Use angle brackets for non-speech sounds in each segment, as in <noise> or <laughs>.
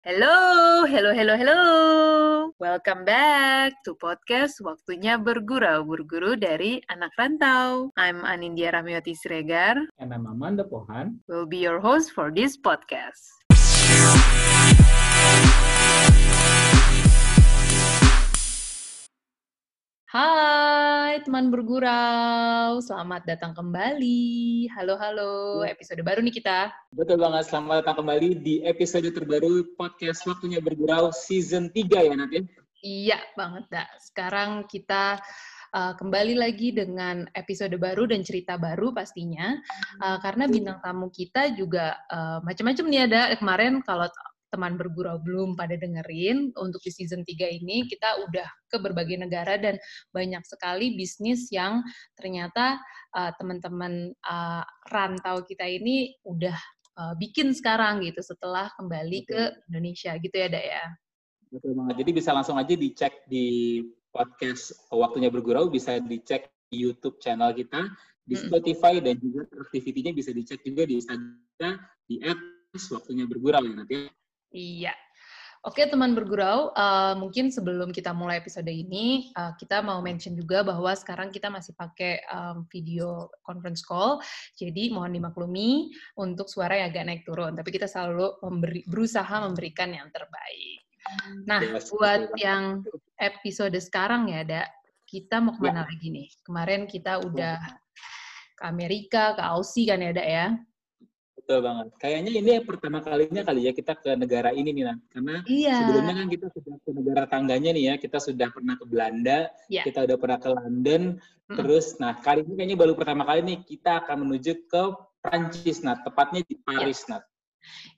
Hello, hello, hello, hello. Welcome back to podcast Waktunya Bergurau, berguru dari anak rantau. I'm Anindya Ramyoti Siregar. And I'm Amanda Pohan. Will be your host for this podcast. Hai teman bergurau, selamat datang kembali. Halo, halo, Ya. episode baru nih kita. Betul banget, selamat datang kembali di episode terbaru podcast Waktunya Bergurau season 3 ya nanti. Iya banget, dah. Sekarang kita uh, kembali lagi dengan episode baru dan cerita baru pastinya. Uh, karena bintang tamu kita juga uh, macam-macam nih ada. Kemarin kalau teman bergurau belum pada dengerin, untuk di season 3 ini kita udah ke berbagai negara dan banyak sekali bisnis yang ternyata uh, teman-teman uh, rantau kita ini udah uh, bikin sekarang gitu setelah kembali ke Indonesia gitu ya, Dak ya. Betul banget. Jadi bisa langsung aja dicek di podcast Waktunya Bergurau, bisa dicek di YouTube channel kita, di Mm-mm. Spotify, dan juga aktivitinya bisa dicek juga di Instagram, di Waktunya Bergurau ya nanti. Iya. Oke teman bergurau, eh, mungkin sebelum kita mulai episode ini, eh, kita mau mention juga bahwa sekarang kita masih pakai em, video conference call, jadi mohon dimaklumi untuk suara yang agak naik turun, tapi kita selalu memberi, berusaha memberikan yang terbaik. Nah, buat yang episode sekarang ya, Da, kita mau ke mana lagi nih? Kemarin kita udah ke Amerika, ke Aussie kan ya, Da ya? Betul banget. Kayaknya ini yang pertama kalinya kali ya kita ke negara ini nih, Nan. Karena Iya. sebelumnya kan kita sudah ke negara tangganya nih ya, kita sudah pernah ke Belanda, Iya. kita udah pernah ke London, Mm-mm. terus nah kali ini kayaknya baru pertama kali nih kita akan menuju ke Prancis, nah tepatnya di Paris, nah.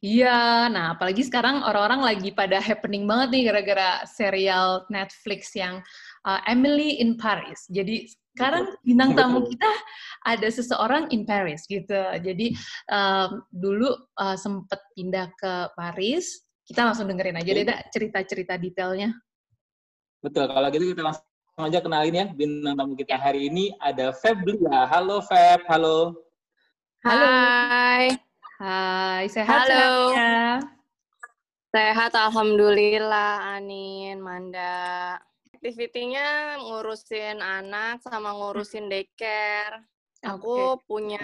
Iya, nah apalagi sekarang orang-orang lagi pada happening banget nih gara-gara serial Netflix yang uh, Emily in Paris. Jadi sekarang bintang tamu kita ada seseorang in Paris gitu. Jadi um, dulu uh, sempet pindah ke Paris. Kita langsung dengerin aja deh, Dak, cerita-cerita detailnya. Betul, kalau gitu kita langsung aja kenalin ya bintang tamu kita hari ini ada Feblia. Halo Feb, halo. Halo. Hai, Hai, sehat Halo. sehatnya? sehat Alhamdulillah Anin, Manda. Aktivitinya ngurusin anak sama ngurusin daycare. Aku punya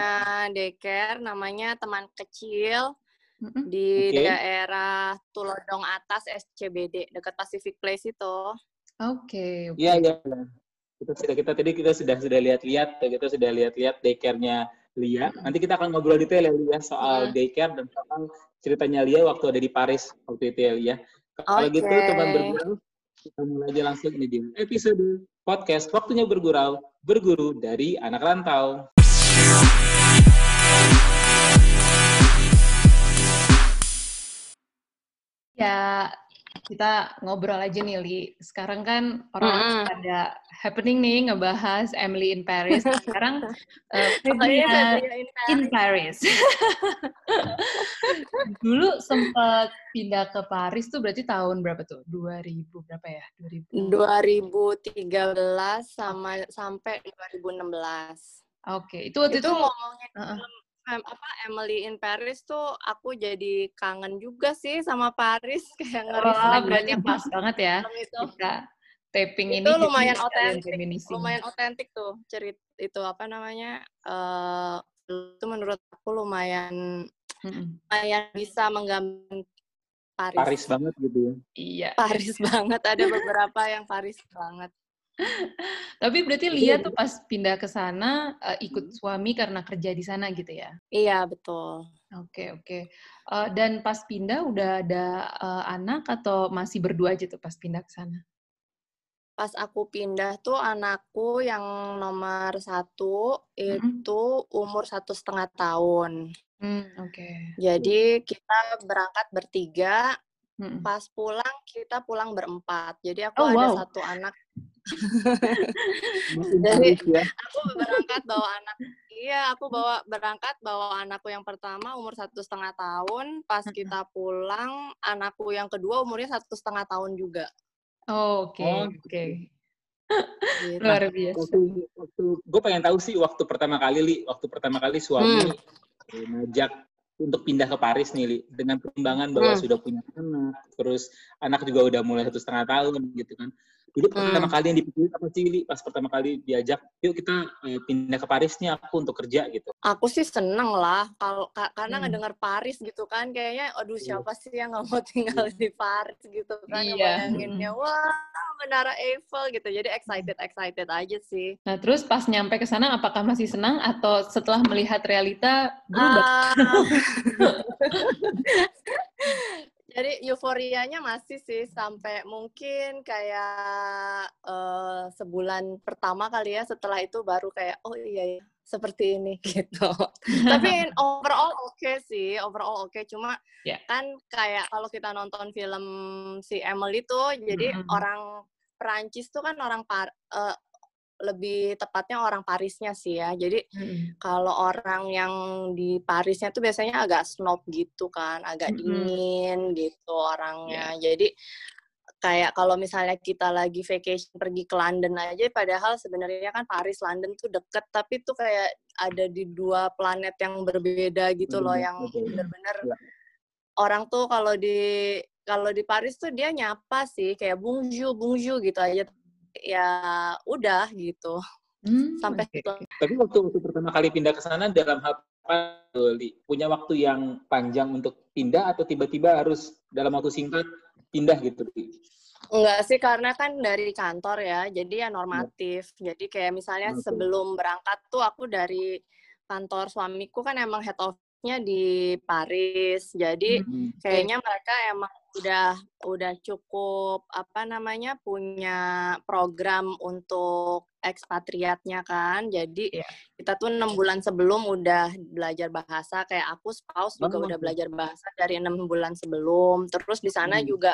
daycare namanya teman kecil di Oke. daerah Tulodong Atas SCBD dekat Pacific Place itu. Oke, oke. Iya, iya. Kita sudah kita tadi kita sudah sudah lihat-lihat, kita sudah lihat-lihat daycare-nya Lia. Nanti kita akan ngobrol detail ya Lia soal Hmm. daycare dan soal ceritanya Lia waktu ada di Paris waktu itu ya Lia. Kalau gitu Oke. teman bergurau, kita mulai aja langsung ini di episode podcast Waktunya Bergurau, berguru dari anak rantau. Ya, kita ngobrol aja nih, Li. Sekarang kan orang Mm-mm. pada happening nih ngebahas Emily in Paris. Sekarang uh, Pokoknya Febria in Paris. <laughs> Dulu sempat pindah ke Paris tuh berarti tahun berapa tuh? 2000 berapa ya? 2000. 2013 sama sampai 2016. Oke, itu waktu itu itu, ngomongin Heeh. film em, apa Emily in Paris tuh aku jadi kangen juga sih sama Paris <laughs> kayak ngeri Wah, berarti pas banget ya itu kita taping Itu ini lumayan otentik, lumayan otentik tuh cerit itu apa namanya eh itu menurut aku lumayan Mm-mm. lumayan bisa menggambarkan Paris. Paris banget gitu ya. Iya. Paris <laughs> banget ada beberapa yang Paris banget. Tapi berarti Itu Lia ya, tuh pas pindah ke sana Hmm. ikut suami karena kerja di sana gitu ya? Iya betul. Oke oke. Eh, dan pas pindah udah ada eh, anak atau masih berdua aja tuh pas pindah ke sana? Pas aku pindah tuh anakku yang nomor satu Mm-mm. itu umur satu setengah tahun. Hmm, oke. Jadi kita berangkat bertiga, Mm-mm. pas pulang kita pulang berempat. Jadi aku Oh, ada wow. satu anak. Jadi ya. aku berangkat bawa anak. Iya, aku bawa berangkat bawa anakku yang pertama umur satu setengah tahun. Pas kita pulang, anakku yang kedua umurnya satu setengah tahun juga. Oh, oke Oh, oke. Gitu. Luar biasa. Waktu, waktu gue pengen tahu sih waktu pertama kali li, waktu pertama kali suami Hmm. eh, ngajak untuk pindah ke Paris nih, Li, dengan pertimbangan bahwa hmm. sudah punya anak, terus anak juga udah mulai satu setengah tahun gitu kan. Dulu hmm. pertama kali yang dipikirin apa sih, Li? Pas pertama kali diajak, yuk kita uh, pindah ke Paris nih aku untuk kerja gitu. Aku sih seneng lah, kalau ka karena hmm. ngedengar Paris gitu kan, kayaknya, aduh iya. siapa sih yang nggak mau tinggal iya. di Paris gitu kan, iya. ngebayanginnya, hmm. wah Menara Eiffel gitu. Jadi excited excited aja sih. Nah terus pas nyampe ke sana apakah masih senang atau setelah melihat realita berubah? Uh, <laughs> <laughs> jadi euforianya masih sih sampai mungkin kayak uh, sebulan pertama kali ya. Setelah itu baru kayak oh iya ya seperti ini <laughs> gitu. Tapi <laughs> overall oke okay sih, overall oke. Okay. Cuma yeah. kan kayak kalau kita nonton film si Emily tuh, jadi mm -hmm. orang Perancis tuh kan orang par, uh, lebih tepatnya orang Parisnya sih ya. Jadi hmm. kalau orang yang di Parisnya tuh biasanya agak snob gitu kan, agak hmm. dingin gitu orangnya. Yeah. Jadi kayak kalau misalnya kita lagi vacation pergi ke London aja padahal sebenarnya kan Paris London tuh deket tapi tuh kayak ada di dua planet yang berbeda gitu loh yang bener-bener ya. orang tuh kalau di kalau di Paris tuh dia nyapa sih kayak bonjour bonjour gitu aja ya udah gitu hmm, sampai okay. itu. Tapi waktu, waktu pertama kali pindah ke sana dalam hal punya waktu yang panjang untuk pindah atau tiba-tiba harus dalam waktu singkat pindah gitu? Enggak sih, karena kan dari kantor ya, jadi ya normatif. Ya. Jadi kayak misalnya okay. sebelum berangkat tuh aku dari kantor suamiku kan emang head office-nya di Paris. Jadi hmm. kayaknya mereka emang udah udah cukup apa namanya punya program untuk ekspatriatnya kan. Jadi yeah. kita tuh enam bulan sebelum udah belajar bahasa. Kayak aku spouse juga oh. udah belajar bahasa dari enam bulan sebelum. Terus di sana hmm. juga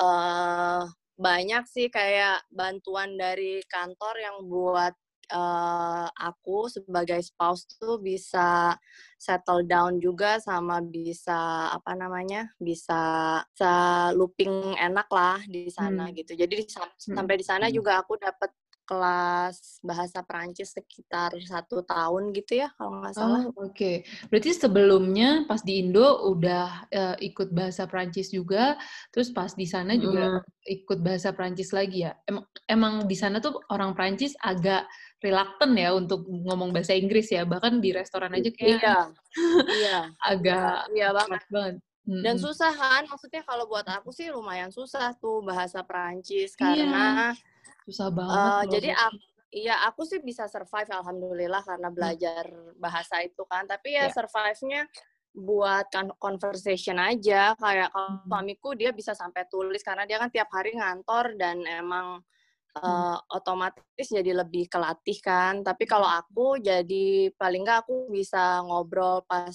uh, banyak sih kayak bantuan dari kantor yang buat uh, aku sebagai spouse tuh bisa settle down juga sama bisa apa namanya bisa, bisa looping enak lah di sana hmm. gitu jadi hmm. sampai di sana hmm. juga aku dapat kelas bahasa Perancis sekitar satu tahun gitu ya kalau nggak salah. Oh, Oke, okay. berarti sebelumnya pas di Indo udah uh, ikut bahasa Perancis juga, terus pas di sana juga hmm. ikut bahasa Perancis lagi ya. Emang, emang di sana tuh orang Perancis agak reluctant ya untuk ngomong bahasa Inggris ya, bahkan di restoran aja kayak iya, iya, agak iya banget. banget. Dan susah kan, maksudnya kalau buat aku sih lumayan susah tuh bahasa Perancis iya. karena Susah banget. Uh, jadi aku, Iya, aku sih bisa survive alhamdulillah karena hmm. belajar bahasa itu kan. Tapi ya yeah. survive-nya buat conversation aja. Kayak kalau hmm. suamiku dia bisa sampai tulis karena dia kan tiap hari ngantor dan emang uh, otomatis jadi lebih kelatih kan. Tapi kalau aku jadi paling nggak aku bisa ngobrol pas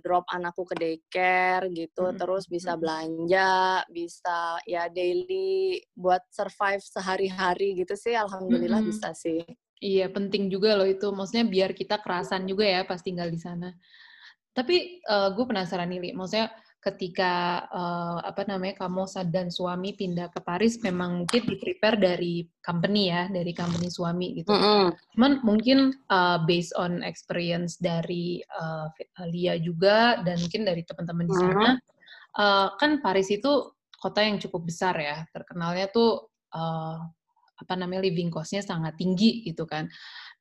drop anakku ke daycare gitu, hmm. terus bisa belanja, bisa ya daily buat survive sehari-hari gitu sih, alhamdulillah hmm. bisa sih. Iya, penting juga loh itu. Maksudnya biar kita kerasan juga ya pas tinggal di sana. Tapi uh, gue penasaran nih, Li. Maksudnya ketika uh, apa namanya kamu dan suami pindah ke Paris memang mungkin di prepare dari company ya dari company suami gitu. Mm -hmm. Cuman mungkin uh, based on experience dari uh, Lia juga dan mungkin dari teman-teman di sana mm -hmm. uh, kan Paris itu kota yang cukup besar ya terkenalnya tuh uh, apa namanya living cost-nya sangat tinggi gitu kan.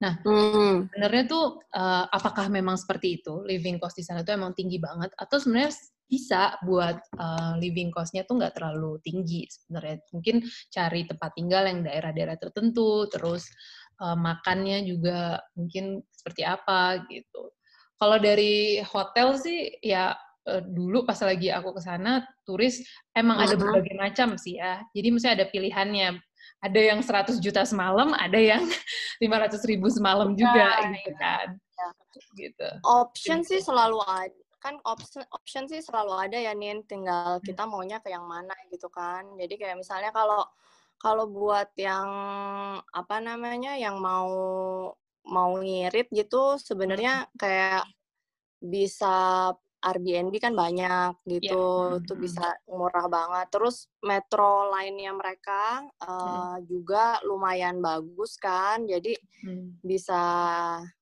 Nah, mm. sebenarnya tuh uh, apakah memang seperti itu living cost di sana tuh emang tinggi banget atau sebenarnya bisa buat uh, living cost-nya tuh nggak terlalu tinggi sebenarnya. Mungkin cari tempat tinggal yang daerah-daerah tertentu, terus uh, makannya juga mungkin seperti apa gitu. Kalau dari hotel sih ya uh, dulu pas lagi aku ke sana turis emang ada berbagai macam sih ya. Jadi mesti ada pilihannya. Ada yang 100 juta semalam, ada yang <laughs> 500 ribu semalam juga ya, gitu kan. Ya. Gitu. Option sih selalu ada kan option option sih selalu ada ya Nin. Tinggal hmm. kita maunya ke yang mana gitu kan. Jadi kayak misalnya kalau kalau buat yang apa namanya yang mau mau ngirit gitu sebenarnya kayak bisa Airbnb kan banyak gitu, yeah. tuh bisa murah banget. Terus metro lainnya mereka uh, juga lumayan bagus kan, jadi hmm. bisa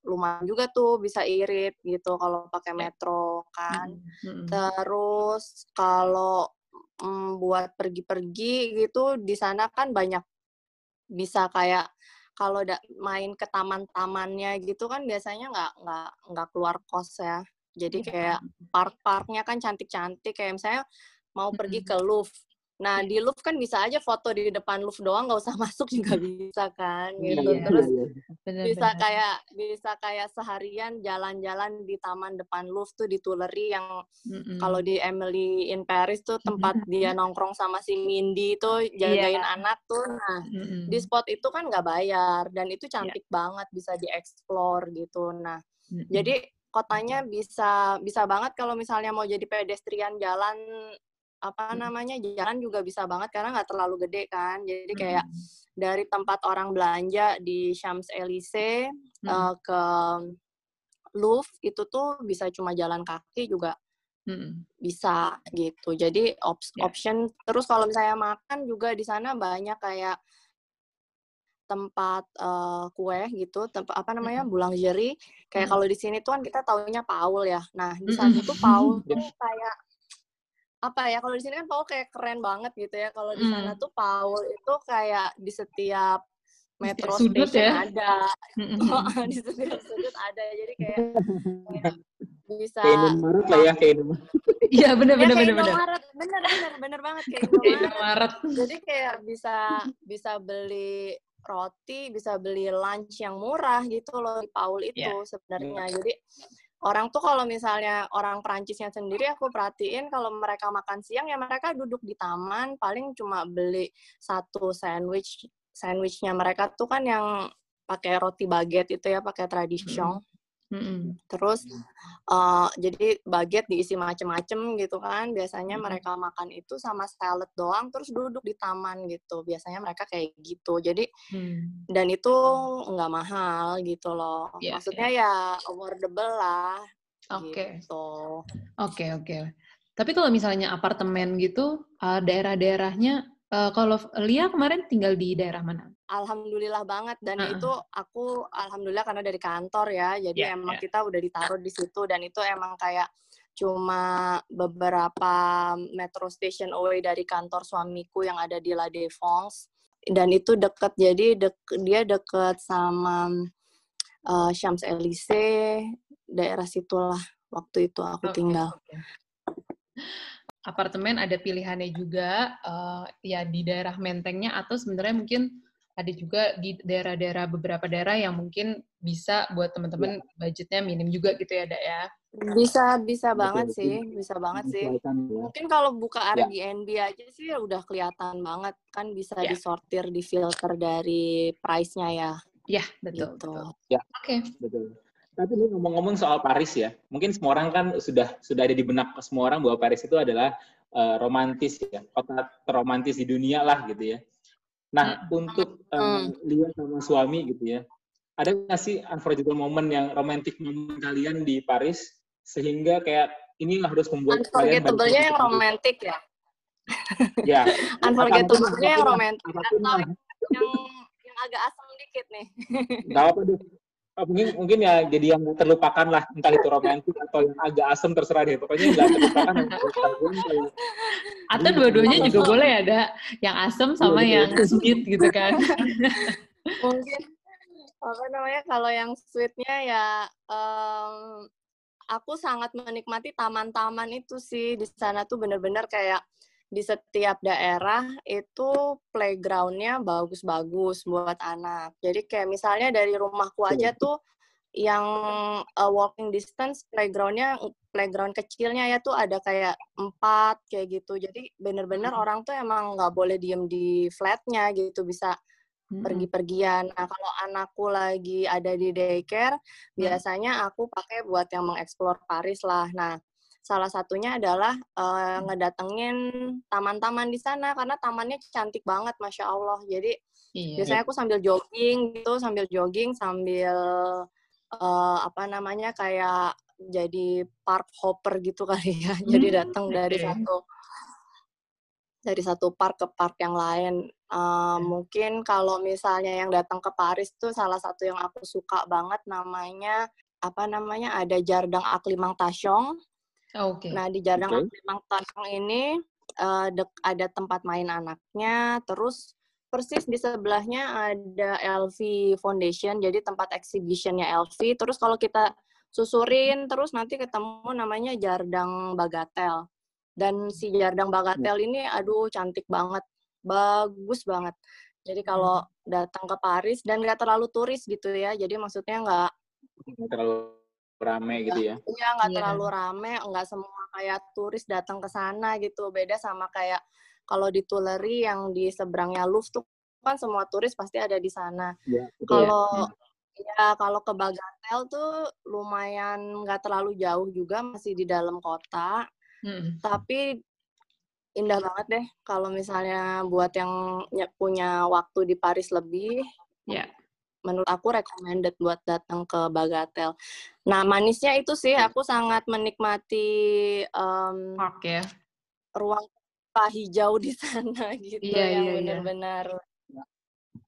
lumayan juga tuh bisa irit gitu kalau pakai metro kan. Hmm. Terus kalau um, buat pergi-pergi gitu di sana kan banyak bisa kayak kalau main ke taman-tamannya gitu kan biasanya nggak nggak nggak keluar kos ya jadi iya. kayak park-parknya kan cantik-cantik kayak misalnya mau pergi ke Louvre. Nah, iya. di Louvre kan bisa aja foto di depan Louvre doang, nggak usah <laughs> masuk juga <laughs> bisa kan, iya, gitu. Iya, Terus iya. Bener, bisa bener. kayak bisa kayak seharian jalan-jalan di taman depan Louvre tuh di Tuileries yang kalau di Emily in Paris tuh tempat <laughs> dia nongkrong sama si Mindy tuh jagain yeah. anak tuh. Nah, di spot itu kan nggak bayar dan itu cantik yeah. banget bisa dieksplor gitu. Nah, jadi kotanya bisa bisa banget kalau misalnya mau jadi pedestrian jalan apa namanya jalan juga bisa banget karena nggak terlalu gede kan jadi kayak hmm. dari tempat orang belanja di Champs Elysees hmm. uh, ke Louvre itu tuh bisa cuma jalan kaki juga hmm. bisa gitu jadi op yeah. option terus kalau misalnya makan juga di sana banyak kayak tempat uh, kue gitu, tempat apa namanya boulangerie. Kayak kalau di sini tuh kan kita taunya Paul ya. Nah di sana tuh Paul <laughs> tuh kayak apa ya? Kalau di sini kan Paul kayak keren banget gitu ya. Kalau di sana tuh Paul itu kayak di setiap metro sudut station ya? ada, <laughs> di setiap sudut ada. Jadi kayak, kayak bisa kayak Indomaret lah ya kayak Indomaret. <laughs> Iya benar benar ya, benar benar. Benar benar benar banget kayak Indomaret. Jadi kayak bisa bisa beli roti, bisa beli lunch yang murah gitu loh di Paul itu yeah. sebenarnya. Yeah. Jadi orang tuh kalau misalnya orang Perancisnya sendiri aku perhatiin kalau mereka makan siang ya mereka duduk di taman paling cuma beli satu sandwich sandwichnya mereka tuh kan yang pakai roti baguette itu ya pakai tradision Terus uh, jadi baget diisi macem-macem gitu kan. Biasanya mm-hmm. mereka makan itu sama salad doang, terus duduk di taman gitu. Biasanya mereka kayak gitu. Jadi mm. dan itu nggak mahal gitu loh. Yeah, Maksudnya yeah. ya affordable lah. Oke. Okay. Gitu. Oke okay, oke. Okay. Tapi kalau misalnya apartemen gitu, uh, daerah-daerahnya Uh, kalau Lia kemarin tinggal di daerah mana? Alhamdulillah banget dan uh -uh. itu aku alhamdulillah karena dari kantor ya, jadi yeah, emang yeah. kita udah ditaruh di situ dan itu emang kayak cuma beberapa metro station away dari kantor suamiku yang ada di La Défense dan itu deket jadi dek, dia deket sama uh, Champs Elysees daerah situlah waktu itu aku okay. tinggal. Okay apartemen ada pilihannya juga uh, ya di daerah Mentengnya atau sebenarnya mungkin ada juga di daerah-daerah beberapa daerah yang mungkin bisa buat teman-teman ya. budgetnya minim juga gitu ya, Dak ya. Bisa bisa banget sih, bisa banget sih. Ya. Mungkin kalau buka ya. Airbnb ya. aja sih udah kelihatan banget kan bisa ya. disortir, difilter dari price-nya ya. Ya, betul. Gitu. betul. Ya. Oke. Okay. Betul. Tapi ini ngomong-ngomong soal Paris ya, mungkin semua orang kan sudah sudah ada di benak semua orang bahwa Paris itu adalah uh, romantis ya, kota terromantis di dunia lah gitu ya. Nah, hmm. untuk um, lihat sama suami gitu ya, ada nggak sih unforgettable moment yang romantis momen kalian di Paris sehingga kayak ini harus membuat kalian Unforgettable-nya yang romantis ya? ya. <laughs> Unforgettable-nya yang romantis atau yang, yang agak asam dikit nih. Gak apa deh mungkin mungkin ya jadi yang terlupakan lah entah itu romantis atau yang agak asem terserah deh. Pokoknya nggak terlupakan atau dua-duanya juga boleh ada yang asem sama iya, yang sweet gitu kan. Mungkin apa namanya kalau yang sweetnya ya um, aku sangat menikmati taman-taman itu sih. Di sana tuh bener-bener kayak di setiap daerah itu playgroundnya bagus-bagus buat anak. Jadi kayak misalnya dari rumahku aja tuh yang uh, walking distance playgroundnya playground kecilnya ya tuh ada kayak empat kayak gitu. Jadi bener-bener hmm. orang tuh emang nggak boleh diem di flatnya gitu bisa hmm. pergi-pergian. Nah kalau anakku lagi ada di daycare, hmm. biasanya aku pakai buat yang mengeksplor Paris lah. Nah salah satunya adalah uh, ngedatengin taman-taman di sana karena tamannya cantik banget masya Allah jadi iya. biasanya aku sambil jogging gitu sambil jogging sambil uh, apa namanya kayak jadi park hopper gitu <laughs> kali ya. Jadi Hmm, datang dari oke. satu dari satu park ke park yang lain. Uh, mungkin kalau misalnya yang datang ke Paris tuh salah satu yang aku suka banget namanya apa namanya ada Jardin Acclimatation. Oke. Nah di Jardin Oke. Acclimatation ini uh, dek- ada tempat main anaknya, terus persis di sebelahnya ada LV Foundation, jadi tempat exhibitionnya LV. Terus kalau kita susurin terus nanti ketemu namanya Jardang Bagatel. Dan si Jardang Bagatel ini aduh cantik banget, bagus banget. Jadi kalau datang ke Paris dan nggak terlalu turis gitu ya, jadi maksudnya nggak Nggak terlalu rame gitu ya. Iya, nggak Iya. terlalu rame, nggak semua kayak turis datang ke sana gitu. Beda sama kayak kalau di Tuileries yang di seberangnya Louvre tuh kan semua turis pasti ada di sana. Iya. betul. Kalau ya kalau ke Bagatelle tuh lumayan nggak terlalu jauh juga, masih di dalam kota. Mm-mm. Tapi indah banget deh kalau misalnya buat yang ny- punya waktu di Paris lebih, Ya. Menurut aku recommended buat datang ke Bagatelle. Nah, manisnya itu sih aku sangat menikmati em, Park ya. ruang hijau di sana <laughs> gitu Iya, yang iya, iya. benar-benar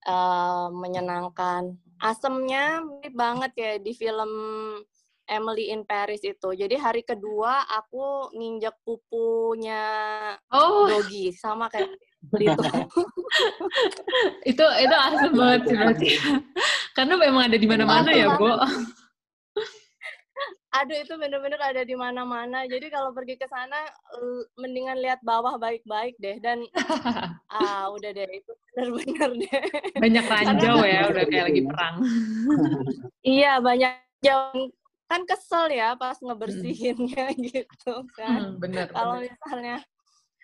eh, menyenangkan. Asemnya mirip banget ya di film Emily in Paris itu. Jadi hari kedua aku nginjek pupunya Oh, Dogi sama kayak <laughs> itu. itu itu asem banget sih berarti. Karena memang ada di mana-mana ya, Bo. <laughs> Aduh itu bener-bener ada di mana-mana. Jadi kalau pergi ke sana mendingan lihat bawah baik-baik deh dan <laughs> ah udah deh itu bener-bener deh. Banyak ranjau ya, udah kayak lagi perang. Iya banyak jauh kan kesel ya pas ngebersihinnya <laughs> gitu kan. Hmm, bener. Kalau misalnya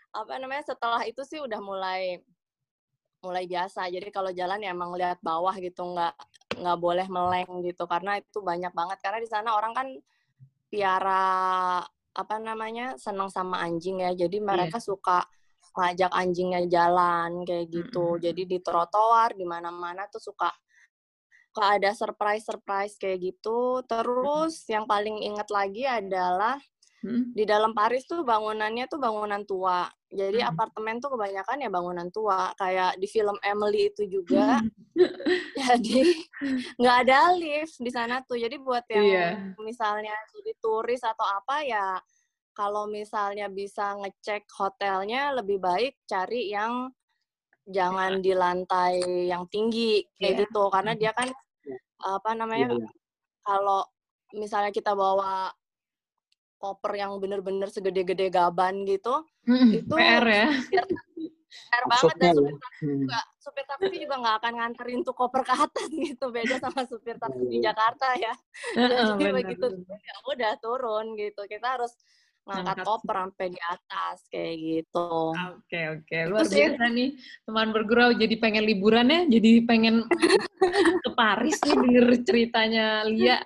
apa namanya setelah itu sih udah mulai mulai biasa. Jadi kalau jalan ya emang lihat bawah gitu nggak nggak boleh meleng gitu karena itu banyak banget karena di sana orang kan piara apa namanya senang sama anjing ya. Jadi mereka suka ngajak anjingnya jalan kayak gitu. Mm-mm. Jadi di trotoar di mana-mana tuh suka suka ada surprise-surprise kayak gitu. Terus yang paling inget lagi adalah Hmm? di dalam Paris tuh bangunannya tuh bangunan tua. Jadi Hmm. apartemen tuh kebanyakan ya bangunan tua. Kayak di film Emily itu juga. <laughs> Jadi nggak ada lift di sana tuh. Jadi buat yang Iya. misalnya jadi turis atau apa ya kalau misalnya bisa ngecek hotelnya lebih baik cari yang jangan di lantai yang tinggi kayak Iya. gitu karena dia kan apa namanya Iya, iya. kalau misalnya kita bawa koper yang bener-bener segede-gede gaban gitu Hmm, Itu- PR ya. PR banget dan supir ya. taksi juga supir taksi juga nggak akan nganterin tuh koper ke atas <laughs> gitu beda sama supir taksi di Iya. Jakarta ya Heeh, jadi bener. begitu ya udah turun gitu kita harus ngangkat koper sampai di atas kayak gitu. Oke oke. Luar Itu sih. biasa nih teman bergurau jadi pengen liburan ya jadi pengen <laughs> ke Paris nih denger ceritanya Lia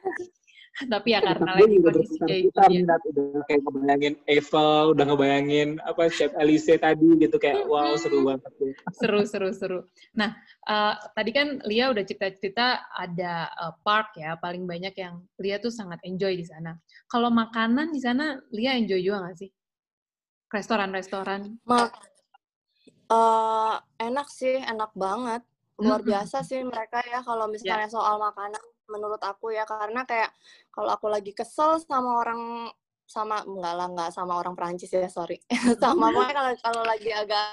tapi ya karena lagi kondisi kayak gitu berputar ya. minat udah kayak ngebayangin Eiffel, udah ngebayangin apa Chef Elise tadi gitu kayak wow seru banget. ya. seru seru seru. Nah eh, tadi kan Lia udah cerita-cerita ada eh, park ya paling banyak yang Lia tuh sangat enjoy di sana. Kalau makanan di sana Lia enjoy juga nggak sih? Restoran-restoran. Ma eh, enak sih enak banget luar biasa sih mereka ya kalau misalnya soal makanan menurut aku ya karena kayak kalau aku lagi kesel sama orang sama enggak lah enggak sama orang Perancis ya sorry. <laughs> Sama <laughs> pokoknya kalau kalau lagi agak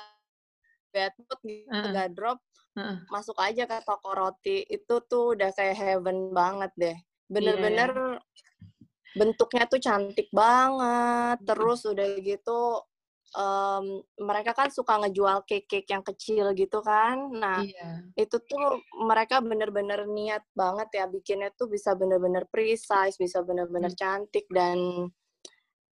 bad mood gitu Heeh. agak drop Heeh. masuk aja ke toko roti. Itu tuh udah kayak heaven banget deh. Bener-bener bentuknya tuh cantik banget terus udah gitu em, mereka kan suka ngejual cake-cake yang kecil gitu kan nah Iya. itu tuh mereka bener-bener niat banget ya bikinnya tuh bisa bener-bener precise, bisa bener-bener cantik dan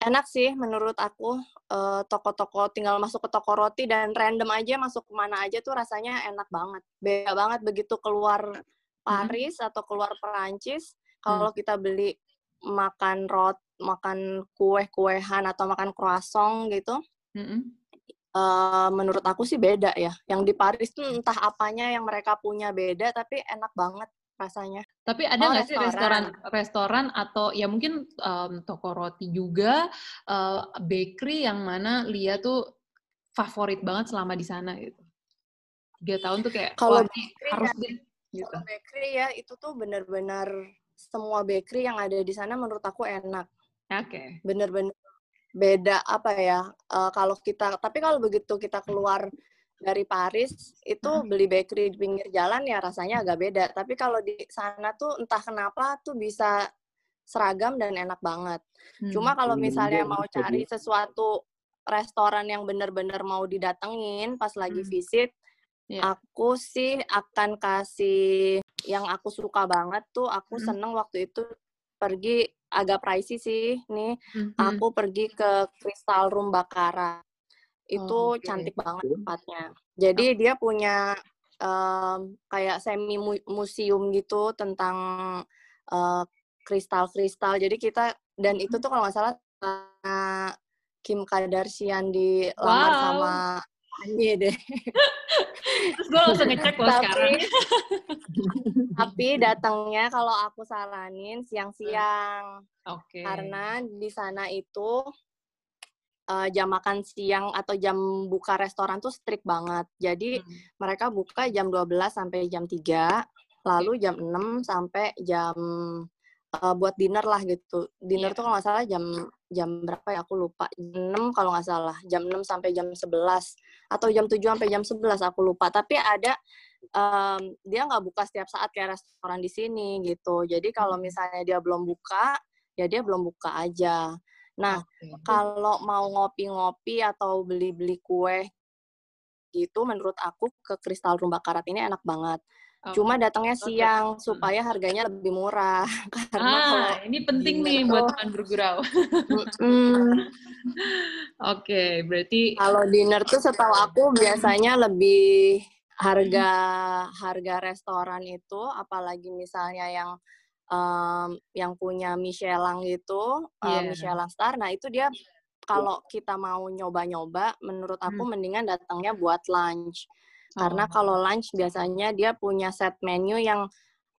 enak sih menurut aku eh, toko-toko tinggal masuk ke toko roti dan random aja masuk ke mana aja tuh rasanya enak banget. Beda banget begitu keluar Paris atau keluar Perancis kalau kita beli makan rot makan kue-kuehan atau makan croissant gitu Mm-mm. eh, menurut aku sih beda ya. Yang di Paris tuh entah apanya yang mereka punya beda, tapi enak banget. rasanya. Tapi ada Oh, nggak sih restoran restoran. atau ya mungkin em, toko roti juga eh, bakery yang mana Lia tuh favorit banget selama di sana gitu. Tiga tahun tuh kayak Kalau bakery harus ya, deh gitu. Kalau bakery ya itu tuh bener-bener semua bakery yang ada di sana menurut aku enak. Oke. Bener-bener beda apa ya? eh, kalau kita tapi kalau begitu kita keluar dari Paris itu Hmm. beli bakery di pinggir jalan ya rasanya agak beda. Tapi kalau di sana tuh entah kenapa tuh bisa seragam dan enak banget. Cuma Hmm. kalau Bener-bener misalnya enak mau cari sesuatu restoran yang bener-bener mau didatengin pas lagi Hmm. visit, Iya. aku sih akan kasih yang aku suka banget tuh aku Hmm. seneng waktu itu pergi agak pricey sih nih. Mhm. aku pergi ke Crystal Room Bakara. Itu Oh, oke. cantik banget tempatnya. Jadi dia punya em, kayak semi mu- museum gitu tentang eh, kristal-kristal jadi kita dan itu tuh kalau nggak salah eh, Kim Kardashian dilamar Wow. sama Kanye deh Terus gue langsung ngecek loh sekarang. <laughs> tapi datangnya kalau aku saranin siang-siang Oke. karena di sana itu eh, jam makan siang atau jam buka restoran tuh strict banget. Jadi Hmm. mereka buka jam 12 sampai jam 3, lalu jam 6 sampai jam eh, buat dinner lah gitu. Dinner Iya. tuh kalau nggak salah jam jam berapa ya aku lupa. Jam 6 kalau nggak salah. Jam 6 sampai jam 11 atau jam 7 sampai jam 11 aku lupa. Tapi ada em, dia nggak buka setiap saat kayak restoran di sini gitu. Jadi kalau Hmm. misalnya dia belum buka, ya dia belum buka aja. Nah, Oke. kalau mau ngopi-ngopi atau beli-beli kue gitu, menurut aku ke Kristal Rumba Karat ini enak banget. Oke. Cuma datangnya siang Hmm. supaya harganya lebih murah. <laughs> Karena kalau Ah, ini penting nih buat tuh- teman bergurau. Mm-mm. <laughs> Oke, berarti kalau dinner tuh setahu aku biasanya lebih harga harga restoran itu, apalagi misalnya yang em, yang punya Michelin gitu, eh, Iya. Michelin star. Nah itu dia kalau kita mau nyoba-nyoba, menurut aku mendingan datangnya buat lunch. Karena Oh. kalau lunch biasanya dia punya set menu yang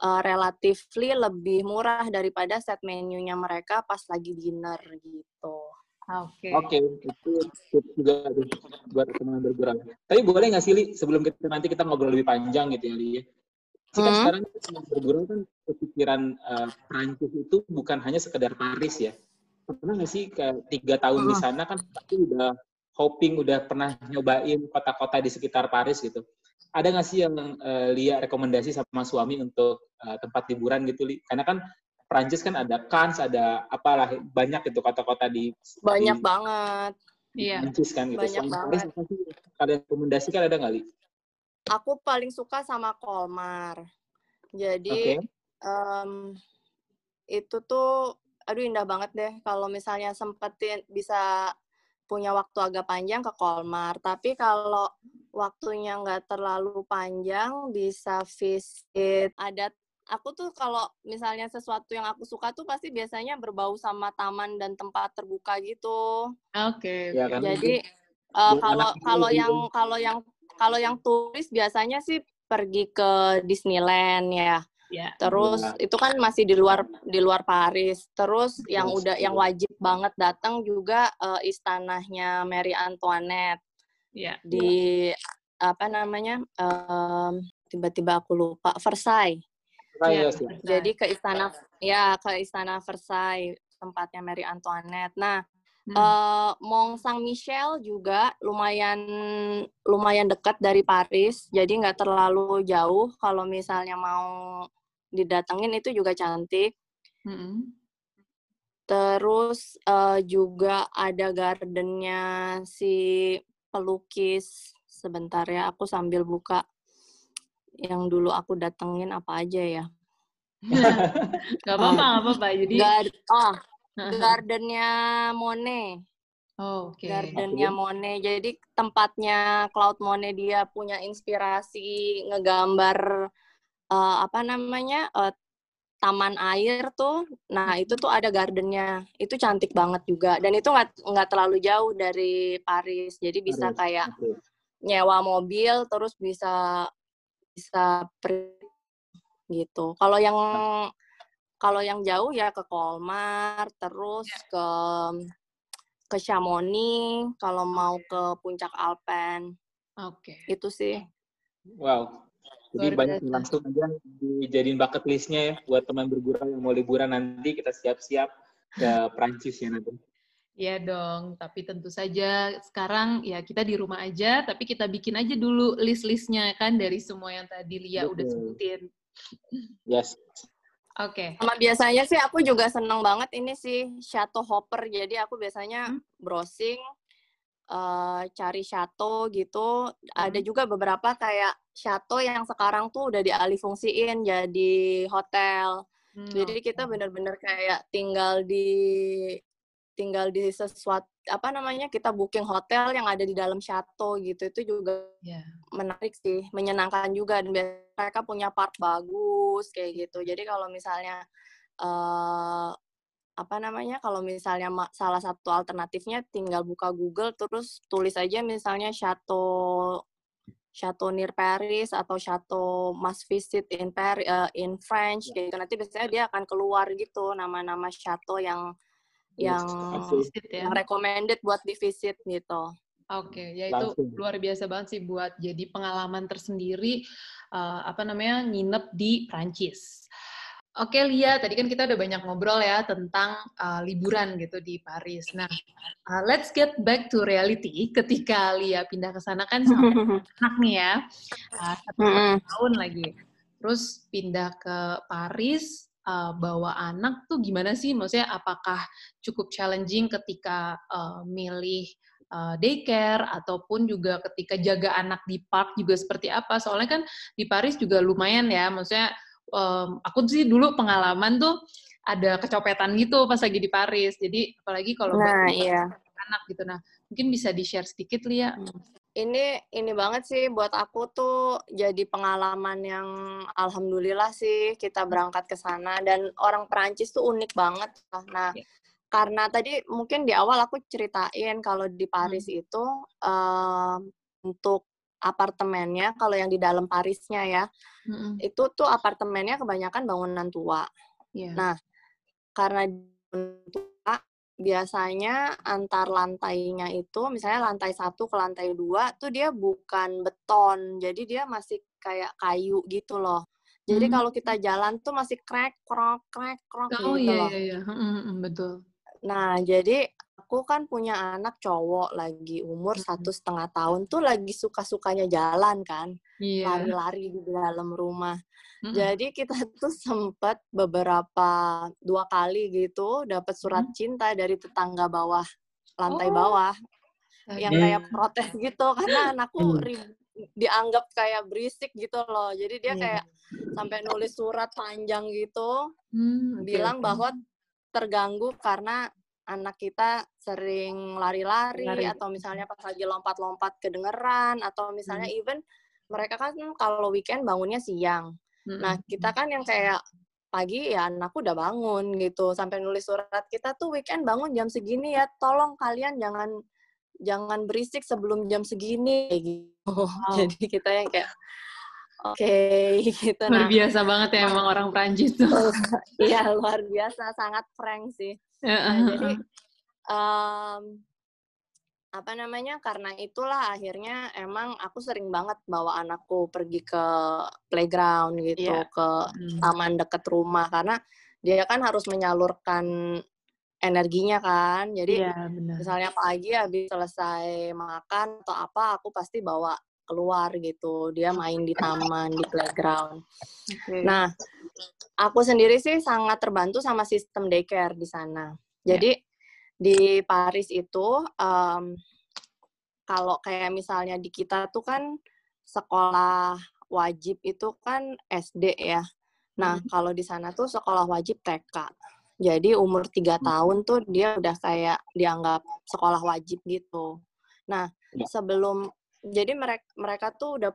uh, relatively lebih murah daripada set menunya mereka pas lagi dinner gitu. Oke. Oke, itu tips juga tuh buat teman bergerak. Tapi boleh nggak sih, Li, sebelum kita nanti kita ngobrol lebih panjang gitu ya, Li? ya? Sih kan Hmm. sekarang teman bergurau kan kepikiran eh, Prancis itu bukan hanya sekedar Paris ya. Pernah nggak sih kayak tiga tahun di Hmm. sana kan pasti udah hopping, udah pernah nyobain kota-kota di sekitar Paris gitu. Ada nggak sih yang eh, Lia rekomendasi sama suami untuk eh, tempat liburan gitu, Li? Karena kan Prancis kan ada Cannes, ada apalah banyak itu kota-kota di Banyak di banget. Iya. Prancis kan gitu. Banyak Selain banget. Paris kalian rekomendasikan ada nggak, Li? Aku paling suka sama Kolmar. Jadi Oke. em, itu tuh, aduh indah banget deh. Kalau misalnya sempetin bisa punya waktu agak panjang ke Kolmar. Tapi kalau waktunya nggak terlalu panjang, bisa visit adat. Aku tuh kalau misalnya sesuatu yang aku suka tuh pasti biasanya berbau sama taman dan tempat terbuka gitu. Oke. Ya oke. kan? Jadi eh, anak kalau kalau lebih yang kalau yang kalau yang turis biasanya sih pergi ke Disneyland ya. Ya. Terus Ya. itu kan masih di luar di luar Paris. Terus yang Yes, udah yang betul. wajib banget datang juga eh, istanahnya Mary Antoinette Ya. di apa namanya? em, tiba-tiba aku lupa Versailles. Ya. Jadi ke istana ya ke istana Versailles tempatnya Mary Antoinette. Nah, Hmm. eh Mont Saint Michel juga lumayan lumayan dekat dari Paris, jadi nggak terlalu jauh. Kalau misalnya mau didatengin itu juga cantik. Mm-mm. Terus eh, juga ada gardennya si pelukis. Sebentar ya, aku sambil buka yang dulu aku datengin apa aja ya. <laughs> Gak apa-apa, gak apa-apa. Jadi, Gar oh, gardennya Monet. oh, oke. Gardennya Monet. Jadi tempatnya Claude Monet dia punya inspirasi ngegambar eh, apa namanya eh, taman air tuh. Nah itu tuh ada gardennya. Itu cantik banget juga. Dan itu nggak nggak terlalu jauh dari Paris. Jadi bisa Paris, kayak Oke. nyewa mobil terus bisa bisa pergi gitu. Kalau yang kalau yang jauh ya ke Kolmar, terus Ya. ke ke Chamonix, kalau mau ke puncak Alpen. Oke. Itu sih. Wow. Jadi Luar banyak biasa. langsung aja dijadiin bucket list-nya ya buat teman bergurau yang mau liburan nanti kita siap-siap ke Prancis ya nanti. Iya dong, tapi tentu saja sekarang ya kita di rumah aja, tapi kita bikin aja dulu list-listnya kan dari semua yang tadi Lia udah Betul. sebutin. Yes. Oke. Sama biasanya sih aku juga seneng banget ini sih Chateau Hopper. Jadi aku biasanya Hmm. browsing eh, cari chateau gitu. Ada Hmm. juga beberapa kayak chateau yang sekarang tuh udah dialih fungsiin jadi hotel. Hmm, Jadi kita bener-bener kayak tinggal di tinggal di sesuatu apa namanya kita booking hotel yang ada di dalam chateau gitu itu juga Ya. menarik sih, menyenangkan juga dan mereka punya park bagus kayak gitu. Jadi kalau misalnya eh apa namanya? Kalau misalnya salah satu alternatifnya tinggal buka Google terus tulis aja misalnya Chateau Chateau near Paris atau Chateau must visit in Paris in French kayak gitu. Nanti biasanya dia akan keluar gitu nama-nama chateau yang yang Oke. Visit ya. yang recommended buat di visit gitu. Oke, ya itu Langsung. luar biasa banget sih buat jadi pengalaman tersendiri eh, apa namanya nginep di Prancis. Oke Lia, tadi kan kita udah banyak ngobrol ya tentang eh, liburan gitu di Paris. Nah, eh, let's get back to reality. Ketika Lia pindah ke sana kan sama <laughs> anak nih ya, eh, satu Mm-mm. tahun lagi. Terus pindah ke Paris, eh, bawa anak tuh gimana sih? Maksudnya apakah cukup challenging ketika eh, milih eh, daycare ataupun juga ketika jaga anak di park juga seperti apa? Soalnya kan di Paris juga lumayan ya, maksudnya em, aku sih dulu pengalaman tuh ada kecopetan gitu pas lagi di Paris. Jadi apalagi kalau Nah, iya. anak gitu. Nah, mungkin bisa di-share sedikit Lia. Ini ini banget sih buat aku tuh jadi pengalaman yang alhamdulillah sih kita berangkat ke sana dan orang Perancis tuh unik banget. Nah, Ya. karena tadi mungkin di awal aku ceritain kalau di Paris itu em, untuk apartemennya kalau yang di dalam Parisnya ya, Mm-mm. itu tuh apartemennya kebanyakan bangunan tua. Iya. Nah, karena tua biasanya antar lantainya itu misalnya lantai satu ke lantai dua tuh dia bukan beton jadi dia masih kayak kayu gitu loh jadi Hmm. kalau kita jalan tuh masih krek krok krek krok Oh gitu iya loh iya iya, Mm, mm, betul. nah jadi aku kan punya anak cowok lagi umur Hmm. satu setengah tahun tuh lagi suka sukanya jalan kan Iya. lari-lari di dalam rumah Mm, jadi <laughs> kita tuh sempet beberapa dua kali gitu dapat surat Hmm. cinta dari tetangga bawah lantai Oh. bawah yang Astaga. kayak protes <laughs> gitu karena anakku Hmm. ri- dianggap kayak berisik gitu loh. Jadi dia Iya. kayak sampai nulis surat panjang gitu Hmm, bilang oke. bahwa terganggu karena anak kita sering lari-lari Lari. atau misalnya pas lagi lompat-lompat kedengeran atau misalnya Hmm. even mereka kan kalau weekend bangunnya siang. Nah, mm, kita kan yang kayak pagi ya anakku udah bangun gitu sampai nulis surat kita tuh weekend bangun jam segini ya tolong kalian jangan jangan berisik sebelum jam segini kayak gitu <laughs> jadi kita yang kayak oke <laughs> gitu Luar nah biasa banget ya emang orang Prancis tuh. <laughs> iya luar biasa sangat prank sih nah, jadi em, <laughs> apa namanya karena itulah akhirnya emang aku sering banget bawa anakku pergi ke playground gitu Iya. ke Hmm. taman deket rumah karena dia kan harus menyalurkan energinya kan jadi Iya, benar. misalnya pagi habis selesai makan atau apa aku pasti bawa keluar gitu dia main di taman di playground Oke. nah aku sendiri sih sangat terbantu sama sistem daycare di sana jadi di Paris itu em, kalau kayak misalnya di kita tuh kan sekolah wajib itu kan SD ya nah Mhm. kalau di sana tuh sekolah wajib TK jadi umur tiga tahun tuh dia udah kayak dianggap sekolah wajib gitu. Nah Ya. sebelum jadi mereka mereka tuh udah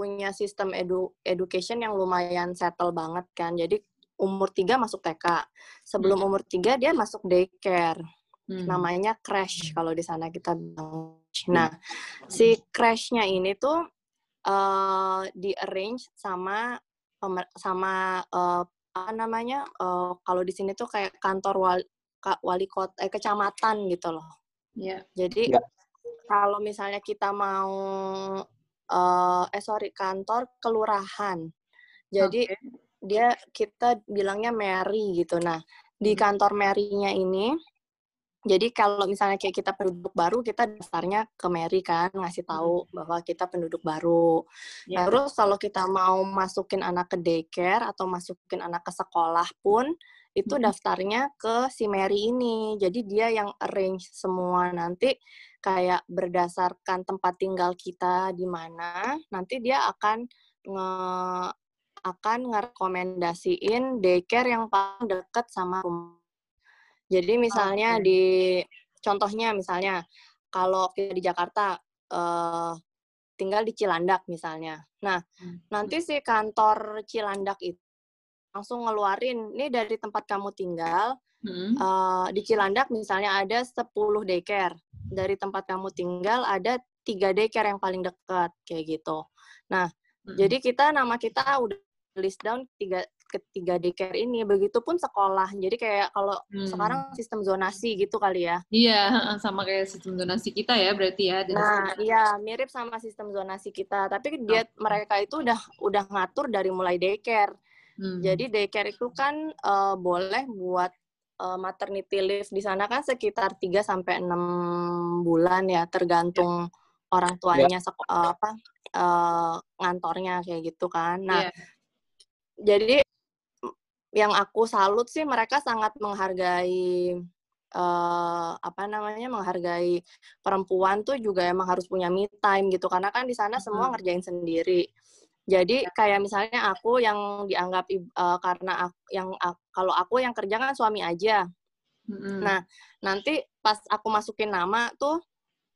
punya sistem edu education yang lumayan settle banget kan. Jadi umur tiga masuk TK. Sebelum umur tiga dia masuk daycare. Hmm. Namanya crash kalau di sana kita bilang. Nah si crashnya ini tuh eh di arrange sama sama uh, apa namanya uh, kalau di sini tuh kayak kantor wali, wali kota eh, kecamatan gitu loh. Iya. Yeah. Jadi yeah. kalau misalnya kita mau uh, eh sorry kantor kelurahan. Jadi okay. dia kita bilangnya Mary gitu. Nah, di hmm. kantor Mary-nya ini jadi kalau misalnya kayak kita penduduk baru, kita daftarnya ke Mary kan, ngasih tahu hmm. bahwa kita penduduk baru. Yeah. Nah, terus kalau kita mau masukin anak ke daycare atau masukin anak ke sekolah pun, itu hmm. daftarnya ke si Mary ini. Jadi dia yang arrange semua nanti kayak berdasarkan tempat tinggal kita di mana, nanti dia akan nge akan ngerekomendasiin daycare yang paling dekat sama rumah jadi misalnya okay. di contohnya misalnya kalau kita di Jakarta uh, tinggal di Cilandak misalnya. Nah, hmm. nanti si kantor Cilandak itu langsung ngeluarin ini dari tempat kamu tinggal hmm. uh, di Cilandak misalnya ada 10 daycare. Dari tempat kamu tinggal ada tiga daycare yang paling dekat kayak gitu. Nah, hmm. jadi kita nama kita udah list down tiga ketiga daycare ini. Begitupun sekolah. Jadi kayak kalau hmm. sekarang sistem zonasi gitu kali ya. Iya, sama kayak sistem zonasi kita ya berarti ya. Nah, iya mirip sama sistem zonasi kita. Tapi dia oh. mereka itu udah udah ngatur dari mulai daycare. Hmm. Jadi daycare itu kan uh, boleh buat uh, maternity leave di sana kan sekitar 3 sampai 6 bulan ya, tergantung yeah. orang tuanya yeah. uh, apa uh, ngantornya kayak gitu kan. Nah, yeah. jadi yang aku salut sih mereka sangat menghargai uh, apa namanya menghargai perempuan tuh juga emang harus punya me time gitu karena kan di sana semua hmm. ngerjain sendiri jadi ya. kayak misalnya aku yang dianggap uh, karena aku, yang uh, kalau aku yang kerja kan suami aja hmm. nah nanti pas aku masukin nama tuh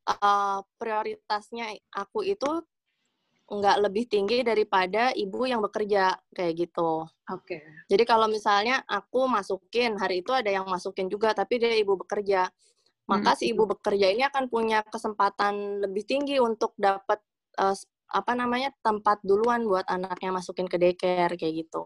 uh, prioritasnya aku itu nggak lebih tinggi daripada ibu yang bekerja kayak gitu. Oke. Okay. Jadi kalau misalnya aku masukin hari itu ada yang masukin juga tapi dia ibu bekerja, maka hmm. si ibu bekerja ini akan punya kesempatan lebih tinggi untuk dapat uh, apa namanya tempat duluan buat anaknya masukin ke daycare kayak gitu.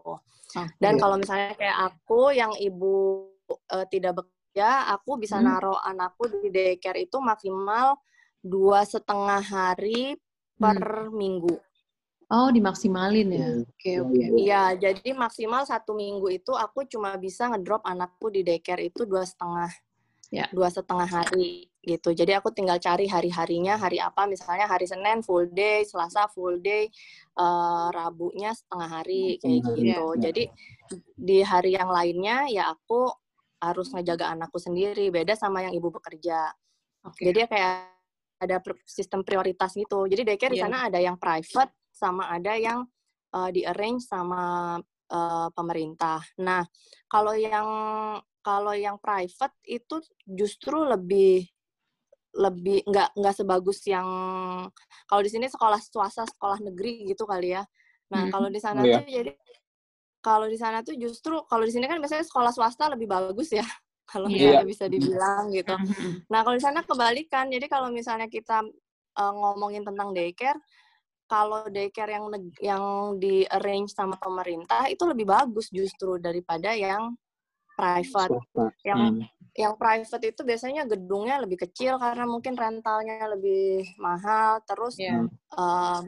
Okay. Dan kalau misalnya kayak aku yang ibu uh, tidak bekerja, aku bisa hmm. naruh anakku di daycare itu maksimal dua setengah hari per hmm. minggu. Oh, dimaksimalin ya? Oke, okay, oke. Okay. Iya, jadi maksimal satu minggu itu aku cuma bisa ngedrop anakku di daycare itu dua setengah, ya. dua setengah hari gitu. Jadi aku tinggal cari hari-harinya, hari apa, misalnya hari Senin full day, Selasa full day, uh, Rabunya setengah hari kayak gitu. Ya. Jadi di hari yang lainnya ya aku harus ngejaga anakku sendiri, beda sama yang ibu bekerja. Okay. Jadi kayak ada sistem prioritas gitu. Jadi daycare yeah. di iya. sana ada yang private sama ada yang uh, di arrange sama uh, pemerintah. Nah, kalau yang kalau yang private itu justru lebih lebih nggak nggak sebagus yang kalau di sini sekolah swasta sekolah negeri gitu kali ya. Nah, hmm. kalau di sana yeah. tuh jadi kalau di sana tuh justru kalau di sini kan biasanya sekolah swasta lebih bagus ya <laughs> kalau yeah. bisa dibilang gitu. Mm-hmm. <laughs> Nah kalau di sana kebalikan, jadi kalau misalnya kita uh, ngomongin tentang daycare, kalau daycare yang yang di arrange sama pemerintah itu lebih bagus justru daripada yang private. Yang hmm. yang private itu biasanya gedungnya lebih kecil karena mungkin rentalnya lebih mahal, terus yeah. Iya. uh,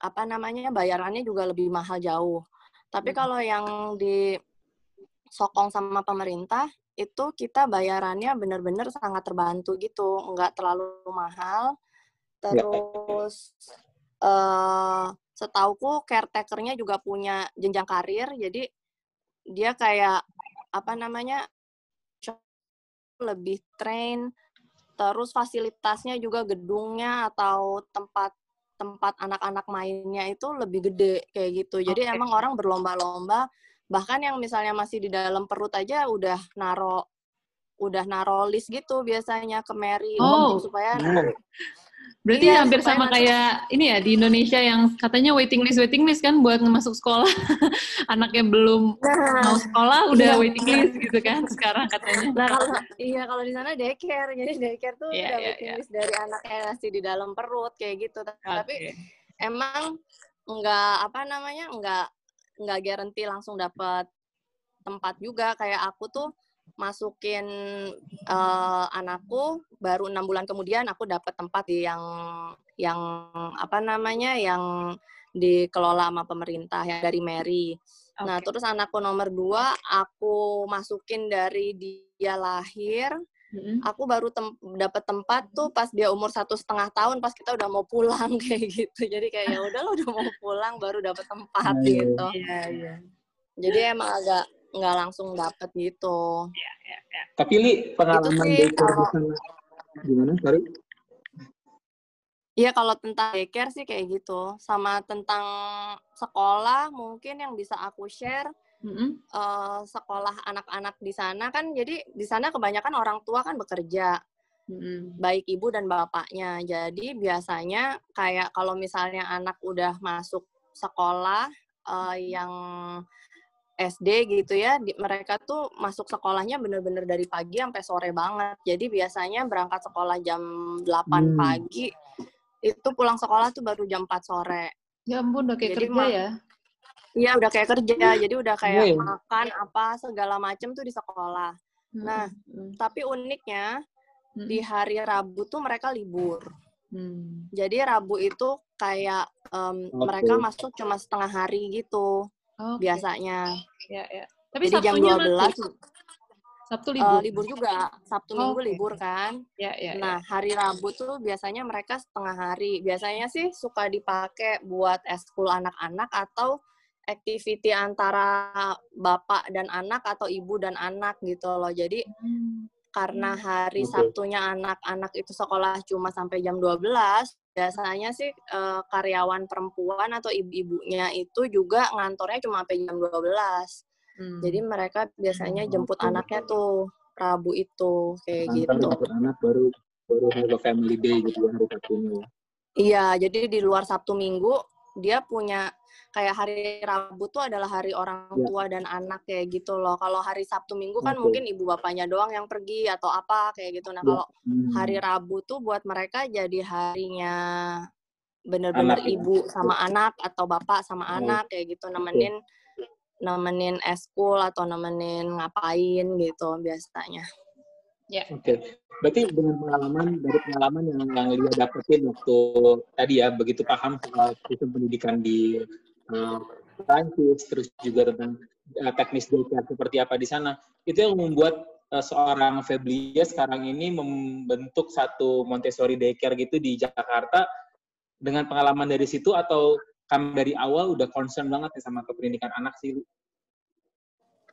apa namanya bayarannya juga lebih mahal jauh. Tapi hmm. kalau yang di sokong sama pemerintah itu kita bayarannya benar-benar sangat terbantu gitu, nggak terlalu mahal. Ya. Terus ya. uh, setauku caretakernya juga punya jenjang karir, jadi dia kayak apa namanya lebih train. Terus fasilitasnya juga gedungnya atau tempat tempat anak-anak mainnya itu lebih gede kayak gitu. Jadi okay. emang orang berlomba-lomba bahkan yang misalnya masih di dalam perut aja udah naro udah naro list gitu biasanya ke Mary oh. supaya Berarti iya, hampir sama kayak ini ya di Indonesia yang katanya waiting list waiting list kan buat masuk sekolah. <laughs> Anaknya belum nah, mau sekolah udah iya, waiting list gitu kan <laughs> sekarang katanya. Nah, kalau iya kalau di sana daycare. Jadi daycare tuh yeah, udah yeah, waiting yeah. list dari anaknya masih di dalam perut kayak gitu. Okay. Tapi emang nggak apa namanya nggak nggak garanti langsung dapat tempat juga kayak aku tuh masukin uh, anakku baru enam bulan kemudian aku dapat tempat di yang yang apa namanya yang dikelola sama pemerintah yang dari Mary. Okay. Nah terus anakku nomor dua aku masukin dari dia lahir. Mm-hmm. Aku baru tem dapat tempat tuh pas dia umur satu setengah tahun pas kita udah mau pulang <laughs> kayak gitu. Jadi kayak ya udah lo udah mau pulang baru dapat tempat nah, gitu. Iya yeah, iya. Yeah. Jadi emang agak nggak langsung dapet gitu. Ya, ya, ya. Tapi li pengalaman sih, kalau, gimana? Sorry. Iya kalau tentang daycare sih kayak gitu. Sama tentang sekolah mungkin yang bisa aku share mm-hmm. uh, sekolah anak-anak di sana kan jadi di sana kebanyakan orang tua kan bekerja. Mm-hmm. baik ibu dan bapaknya. Jadi biasanya kayak kalau misalnya anak udah masuk sekolah uh, yang SD gitu ya, di, mereka tuh masuk sekolahnya bener-bener dari pagi sampai sore banget. Jadi biasanya berangkat sekolah jam 8 hmm. pagi, itu pulang sekolah tuh baru jam 4 sore. Ya ampun, udah kayak Jadi, kerja ya? Iya, udah kayak kerja. Jadi udah kayak yeah. makan apa segala macem tuh di sekolah. Hmm. Nah, hmm. tapi uniknya hmm. di hari Rabu tuh mereka libur. Hmm. Jadi Rabu itu kayak um, okay. mereka masuk cuma setengah hari gitu okay. biasanya. Ya, ya. Tapi Jadi jam 12 nanti. Sabtu eh, libur. Uh, libur juga. Sabtu oh, Minggu okay. libur kan. Ya, ya, nah, ya. hari Rabu tuh biasanya mereka setengah hari. Biasanya sih suka dipakai buat eskul anak-anak atau activity antara bapak dan anak atau ibu dan anak gitu loh. Jadi hmm. karena hari okay. Sabtunya anak-anak itu sekolah cuma sampai jam 12, biasanya sih uh, karyawan perempuan atau ibu-ibunya itu juga ngantornya cuma sampai jam 12. Hmm. Jadi mereka biasanya hmm, jemput okay. anaknya tuh Rabu itu kayak Antar gitu. Jemput anak baru baru have family day gitu ya hari Sabtunya. Ya. Iya, jadi di luar Sabtu Minggu dia punya kayak hari Rabu tuh adalah hari orang ya. tua dan anak kayak gitu loh. Kalau hari Sabtu Minggu kan okay. mungkin ibu bapaknya doang yang pergi atau apa kayak gitu. Nah, ya. kalau hmm. hari Rabu tuh buat mereka jadi harinya bener-bener ya. ibu sama anak atau bapak sama oh. anak kayak gitu nemenin okay. nemenin eskul atau nemenin ngapain gitu biasanya. Ya. Oke. Okay. Berarti dengan pengalaman dari pengalaman yang yang Lia dapetin waktu tadi ya begitu paham soal sistem pendidikan di uh, Prancis, terus juga tentang uh, teknis daycare seperti apa di sana. Itu yang membuat uh, seorang Feblia sekarang ini membentuk satu Montessori daycare gitu di Jakarta dengan pengalaman dari situ atau kami dari awal udah concern banget ya sama kependidikan anak sih?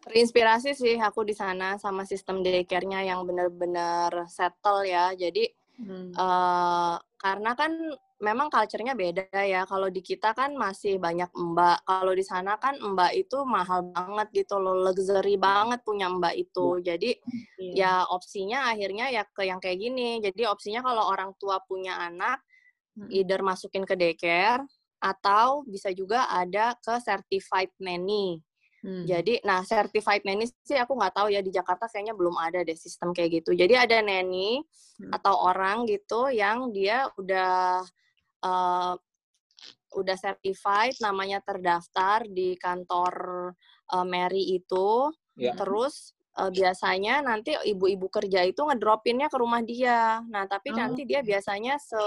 Terinspirasi sih aku di sana sama sistem daycare-nya yang benar-benar settle ya. Jadi hmm. uh, karena kan memang culture-nya beda ya. Kalau di kita kan masih banyak mbak. Kalau di sana kan mbak itu mahal banget gitu loh, luxury banget punya mbak itu. Iya. Jadi yeah. ya opsinya akhirnya ya ke yang kayak gini. Jadi opsinya kalau orang tua punya anak, either masukin ke daycare atau bisa juga ada ke certified nanny. Hmm. Jadi, nah certified nanny sih aku nggak tahu ya di Jakarta kayaknya belum ada deh sistem kayak gitu. Jadi ada nanny hmm. atau orang gitu yang dia udah uh, udah certified, namanya terdaftar di kantor uh, Mary itu. Yeah. Terus uh, biasanya nanti ibu-ibu kerja itu ngedropinnya ke rumah dia. Nah, tapi oh. nanti dia biasanya se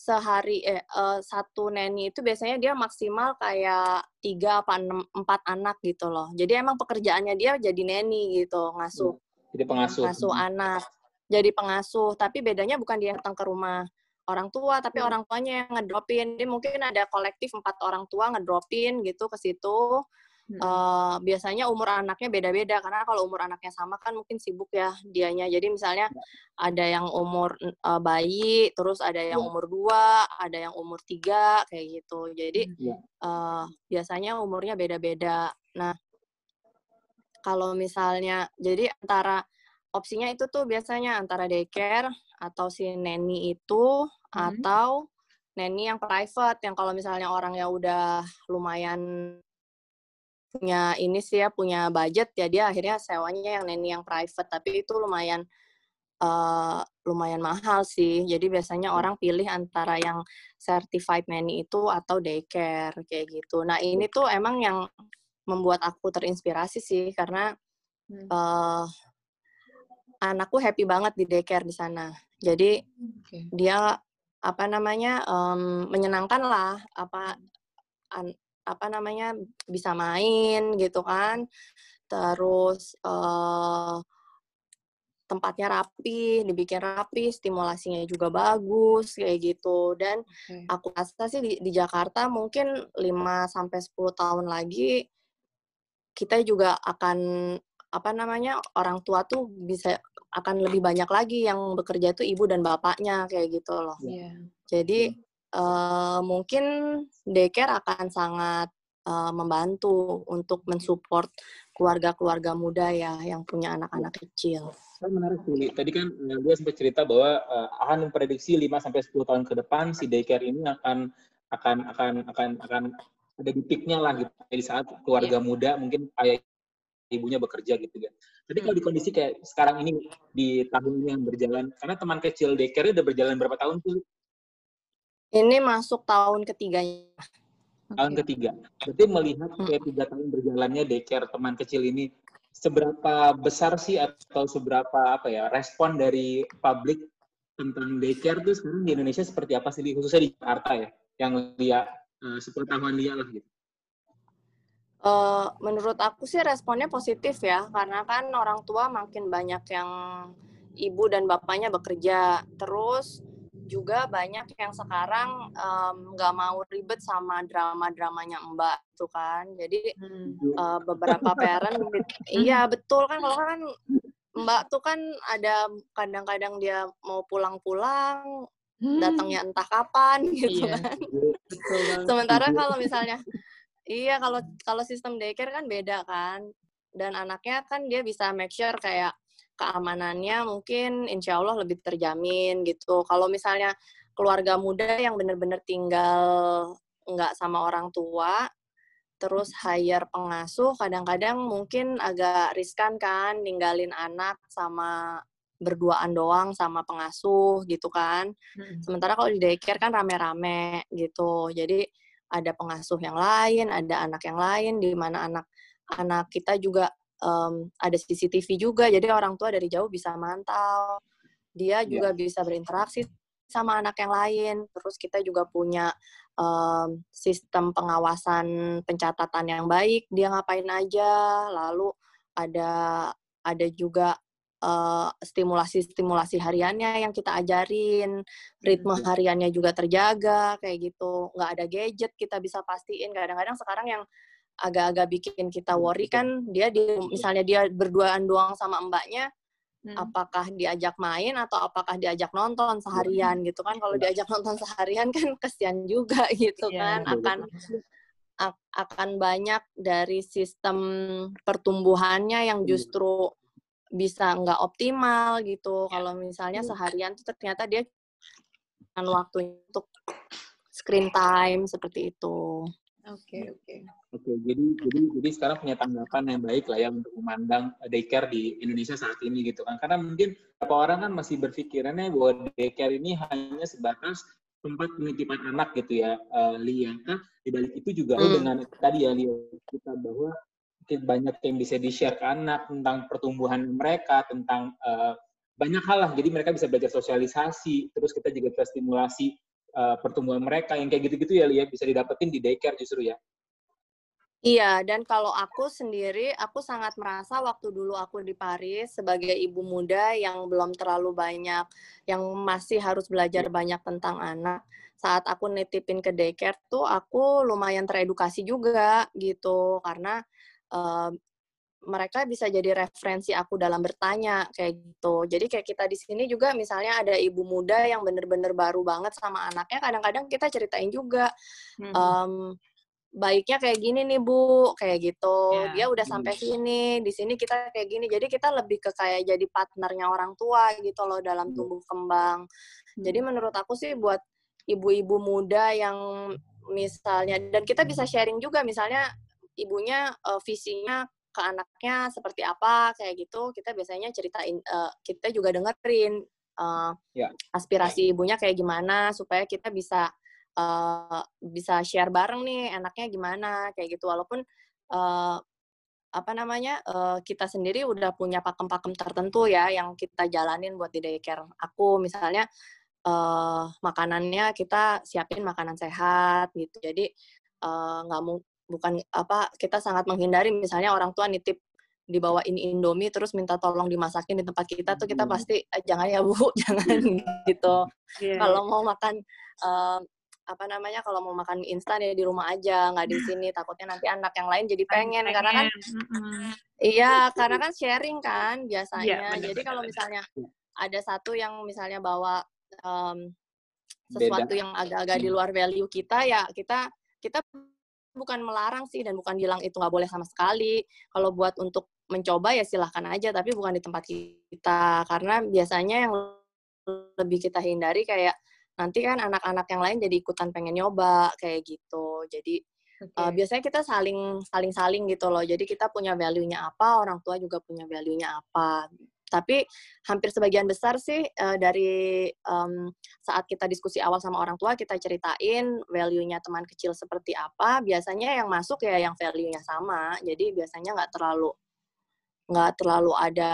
sehari eh uh, satu neni itu biasanya dia maksimal kayak tiga apa enam empat anak gitu loh. Jadi emang pekerjaannya dia jadi neni gitu ngasuh. Jadi pengasuh. Ngasuh hmm. anak. Jadi pengasuh. Tapi bedanya bukan dia datang ke rumah orang tua tapi hmm. orang tuanya yang ngedropin jadi mungkin ada kolektif empat orang tua ngedropin gitu ke situ hmm. uh, biasanya umur anaknya beda-beda karena kalau umur anaknya sama kan mungkin sibuk ya dianya jadi misalnya ya. ada yang umur uh, bayi terus ada yang ya. umur dua ada yang umur tiga kayak gitu jadi uh, biasanya umurnya beda-beda nah kalau misalnya jadi antara opsinya itu tuh biasanya antara daycare atau si neni itu hmm. atau neni yang private yang kalau misalnya orang yang udah lumayan punya ini sih ya punya budget ya dia akhirnya sewanya yang neni yang private tapi itu lumayan uh, lumayan mahal sih. Jadi biasanya orang pilih antara yang certified nanny itu atau daycare kayak gitu. Nah ini tuh emang yang membuat aku terinspirasi sih karena uh, anakku happy banget di daycare di sana. Jadi okay. dia apa namanya um, menyenangkan lah apa an, apa namanya bisa main gitu kan. Terus uh, tempatnya rapi, dibikin rapi, stimulasinya juga bagus kayak gitu. Dan okay. aku rasa sih di, di Jakarta mungkin 5 sampai 10 tahun lagi kita juga akan apa namanya orang tua tuh bisa akan lebih banyak lagi yang bekerja itu ibu dan bapaknya kayak gitu loh. Yeah. Jadi uh, mungkin daycare akan sangat uh, membantu untuk mensupport keluarga-keluarga muda ya yang punya anak-anak kecil saya menarik sih. Tadi kan uh, gue sempat cerita bahwa uh, akan memprediksi 5 sampai 10 tahun ke depan si daycare ini akan akan akan akan akan ada di peaknya lah gitu. Di saat keluarga yeah. muda mungkin kayak ibunya bekerja gitu kan. Tapi kalau di kondisi kayak sekarang ini di tahun ini yang berjalan, karena teman kecil daycare udah berjalan berapa tahun tuh? Ini masuk tahun ketiganya. Tahun okay. ketiga. Berarti melihat kayak tiga tahun berjalannya daycare teman kecil ini, seberapa besar sih atau seberapa apa ya respon dari publik tentang daycare tuh sekarang di Indonesia seperti apa sih khususnya di Jakarta ya yang dia uh, sepengetahuan dia lah gitu. Uh, menurut aku sih responnya positif ya karena kan orang tua makin banyak yang ibu dan bapaknya bekerja terus juga banyak yang sekarang nggak um, mau ribet sama drama-dramanya Mbak tuh kan. Jadi hmm. uh, beberapa parent <laughs> iya betul kan kalau kan Mbak tuh kan ada kadang-kadang dia mau pulang-pulang hmm. datangnya entah kapan <laughs> gitu iya. kan. Betul Sementara kalau misalnya iya kalau kalau sistem daycare kan beda kan. Dan anaknya kan dia bisa make sure kayak keamanannya mungkin insya Allah lebih terjamin gitu. Kalau misalnya keluarga muda yang benar-benar tinggal nggak sama orang tua, terus hire pengasuh, kadang-kadang mungkin agak riskan kan ninggalin anak sama berduaan doang sama pengasuh gitu kan. Hmm. Sementara kalau di daycare kan rame-rame gitu. Jadi ada pengasuh yang lain, ada anak yang lain, di mana anak anak kita juga um, ada CCTV juga, jadi orang tua dari jauh bisa mantau. Dia iya. juga yeah. bisa berinteraksi sama anak yang lain. Terus kita juga punya um, sistem pengawasan pencatatan yang baik. Dia ngapain aja. Lalu ada ada juga stimulasi-stimulasi uh, hariannya yang kita ajarin, ritme iya. hariannya juga terjaga, kayak gitu. Nggak ada gadget, kita bisa pastiin. Kadang-kadang sekarang yang agak-agak bikin kita hmm, worry kan dia di misalnya dia berduaan doang sama mbaknya hmm. apakah diajak main atau apakah diajak nonton seharian gitu kan kalau diajak nonton seharian kan <laughs> kesian juga gitu yeah, kan akan akan banyak dari sistem pertumbuhannya yang iya. justru bisa nggak optimal gitu yeah. kalau misalnya iya. seharian tuh ternyata dia kan waktu untuk screen time seperti itu. Oke, okay, oke. Okay. Oke, jadi jadi jadi sekarang punya tanggapan yang baik lah ya untuk memandang daycare di Indonesia saat ini gitu kan. Karena mungkin beberapa orang kan masih berpikirannya bahwa daycare ini hanya sebatas tempat penitipan anak gitu ya, uh, Lia. Nah, di balik itu juga hmm. dengan tadi ya Lia kita bahwa banyak yang bisa di-share ke anak tentang pertumbuhan mereka, tentang uh, banyak hal lah. Jadi mereka bisa belajar sosialisasi, terus kita juga bisa stimulasi uh, pertumbuhan mereka yang kayak gitu-gitu ya Lia bisa didapetin di daycare justru ya. Iya, dan kalau aku sendiri, aku sangat merasa waktu dulu aku di Paris sebagai ibu muda yang belum terlalu banyak, yang masih harus belajar iya. banyak tentang anak. Saat aku nitipin ke daycare tuh, aku lumayan teredukasi juga gitu, karena uh, mereka bisa jadi referensi aku dalam bertanya kayak gitu. Jadi kayak kita di sini juga misalnya ada ibu muda yang bener-bener baru banget sama anaknya, kadang-kadang kita ceritain juga. Hmm. Um, baiknya kayak gini nih bu kayak gitu yeah. dia udah sampai sini di sini kita kayak gini jadi kita lebih ke kayak jadi partnernya orang tua gitu loh dalam tumbuh kembang jadi menurut aku sih buat ibu-ibu muda yang misalnya dan kita bisa sharing juga misalnya ibunya uh, visinya ke anaknya seperti apa kayak gitu. Kita biasanya ceritain uh, kita juga dengerin uh, ya. aspirasi ibunya kayak gimana supaya kita bisa uh, bisa share bareng nih enaknya gimana kayak gitu. Walaupun uh, apa namanya uh, kita sendiri udah punya pakem-pakem tertentu ya yang kita jalanin buat di daycare aku. Misalnya uh, makanannya kita siapin makanan sehat gitu. Jadi nggak uh, mau bukan apa kita sangat menghindari misalnya orang tua nitip dibawain Indomie terus minta tolong dimasakin di tempat kita tuh kita hmm. pasti eh, jangan ya Bu, <laughs> jangan gitu. Yeah. Kalau mau makan uh, apa namanya kalau mau makan instan ya di rumah aja nggak di sini takutnya nanti anak yang lain jadi pengen, pengen. karena kan mm-hmm. iya karena kan sharing kan biasanya yeah, jadi kalau misalnya ada satu yang misalnya bawa um, sesuatu Beda. yang agak-agak di hmm. luar value kita ya kita kita bukan melarang sih dan bukan bilang itu nggak boleh sama sekali. Kalau buat untuk mencoba ya silahkan aja tapi bukan di tempat kita. Karena biasanya yang lebih kita hindari kayak nanti kan anak-anak yang lain jadi ikutan pengen nyoba kayak gitu. Jadi okay. uh, biasanya kita saling saling saling gitu loh. Jadi kita punya value-nya apa orang tua juga punya value-nya apa tapi hampir sebagian besar sih uh, dari um, saat kita diskusi awal sama orang tua kita ceritain value-nya teman kecil seperti apa biasanya yang masuk ya yang value-nya sama jadi biasanya nggak terlalu nggak terlalu ada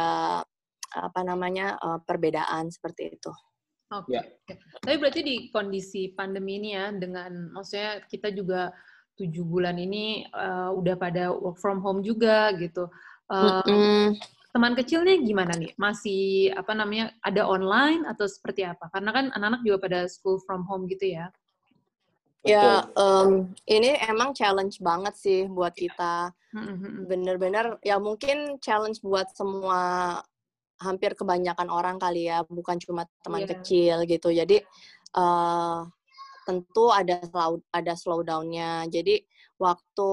apa namanya uh, perbedaan seperti itu. Oke. Okay. Ya. Tapi berarti di kondisi pandemi ini ya, dengan maksudnya kita juga tujuh bulan ini uh, udah pada work from home juga gitu. Uh, mm -hmm. Teman kecilnya gimana nih? Masih apa namanya? Ada online atau seperti apa? Karena kan anak-anak juga pada school from home gitu ya. Ya, um, ini emang challenge banget sih buat kita. Bener-bener, ya mungkin challenge buat semua hampir kebanyakan orang kali ya, bukan cuma teman yeah. kecil gitu. Jadi uh, tentu ada slow ada slowdownnya. Jadi waktu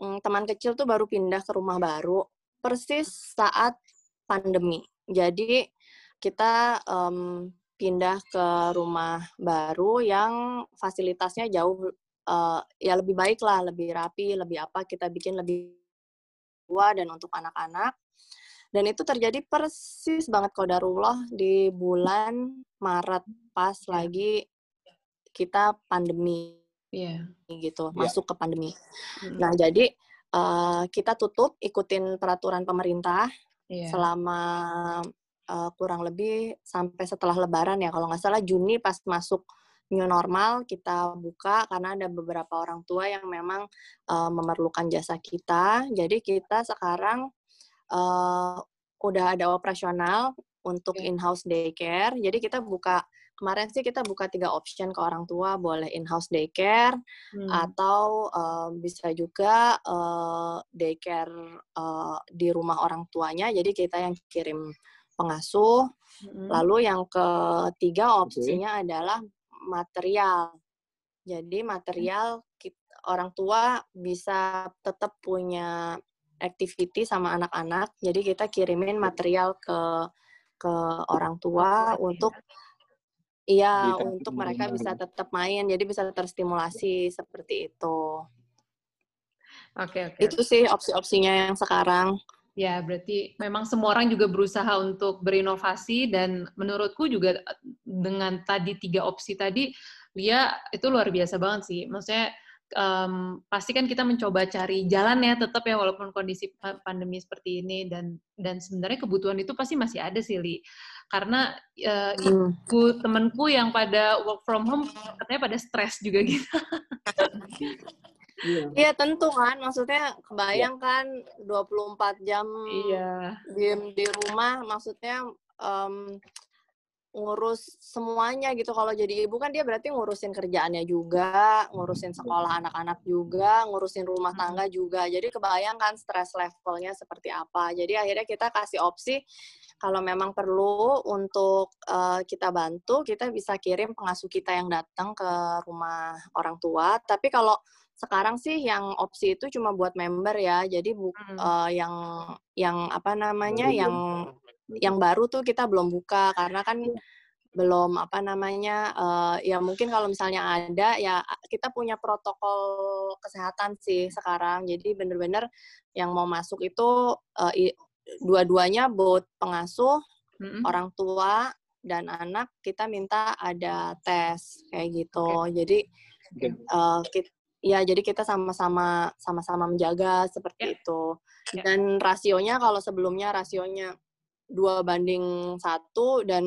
um, teman kecil tuh baru pindah ke rumah baru persis saat pandemi. Jadi kita um, pindah ke rumah baru yang fasilitasnya jauh uh, ya lebih baik lah, lebih rapi, lebih apa kita bikin lebih tua dan untuk anak-anak dan itu terjadi persis banget kodarullah di bulan Maret pas yeah. lagi kita pandemi yeah. gitu yeah. masuk ke pandemi. Mm. Nah jadi uh, kita tutup ikutin peraturan pemerintah yeah. selama uh, kurang lebih sampai setelah Lebaran ya kalau nggak salah Juni pas masuk new normal kita buka karena ada beberapa orang tua yang memang uh, memerlukan jasa kita. Jadi kita sekarang uh, udah ada operasional untuk yeah. in-house daycare. Jadi kita buka kemarin sih kita buka tiga option ke orang tua, boleh in-house daycare hmm. atau uh, bisa juga uh, daycare uh, di rumah orang tuanya. Jadi kita yang kirim pengasuh. Hmm. Lalu yang ketiga opsinya okay. adalah material. Jadi material kita, orang tua bisa tetap punya activity sama anak-anak. Jadi kita kirimin material ke ke orang tua untuk iya untuk mereka bisa tetap main. Jadi bisa terstimulasi seperti itu. Oke, okay, oke. Okay. Itu sih opsi-opsinya yang sekarang. Ya, berarti memang semua orang juga berusaha untuk berinovasi dan menurutku juga dengan tadi tiga opsi tadi, Lia itu luar biasa banget sih. Maksudnya um, pasti kan kita mencoba cari jalan ya tetap ya walaupun kondisi pandemi seperti ini dan dan sebenarnya kebutuhan itu pasti masih ada sih Li karena uh, ibu temanku yang pada work from home katanya pada stres juga gitu. Iya. <laughs> iya tentu kan, maksudnya kebayang kan 24 jam iya. diem di rumah, maksudnya um, ngurus semuanya gitu. Kalau jadi ibu kan dia berarti ngurusin kerjaannya juga ngurusin sekolah anak-anak juga ngurusin rumah tangga juga. Jadi kebayangkan stres levelnya seperti apa. Jadi akhirnya kita kasih opsi kalau memang perlu untuk uh, kita bantu kita bisa kirim pengasuh kita yang datang ke rumah orang tua. Tapi kalau sekarang sih yang opsi itu cuma buat member ya. Jadi bu hmm. uh, yang yang apa namanya yang yang baru tuh kita belum buka karena kan belum apa namanya uh, ya mungkin kalau misalnya ada ya kita punya protokol kesehatan sih sekarang jadi bener-bener yang mau masuk itu uh, dua-duanya buat pengasuh mm-hmm. orang tua dan anak kita minta ada tes kayak gitu okay. jadi okay. Uh, kita, ya jadi kita sama-sama sama-sama menjaga seperti yeah. itu ya. dan rasionya kalau sebelumnya rasionya dua banding satu dan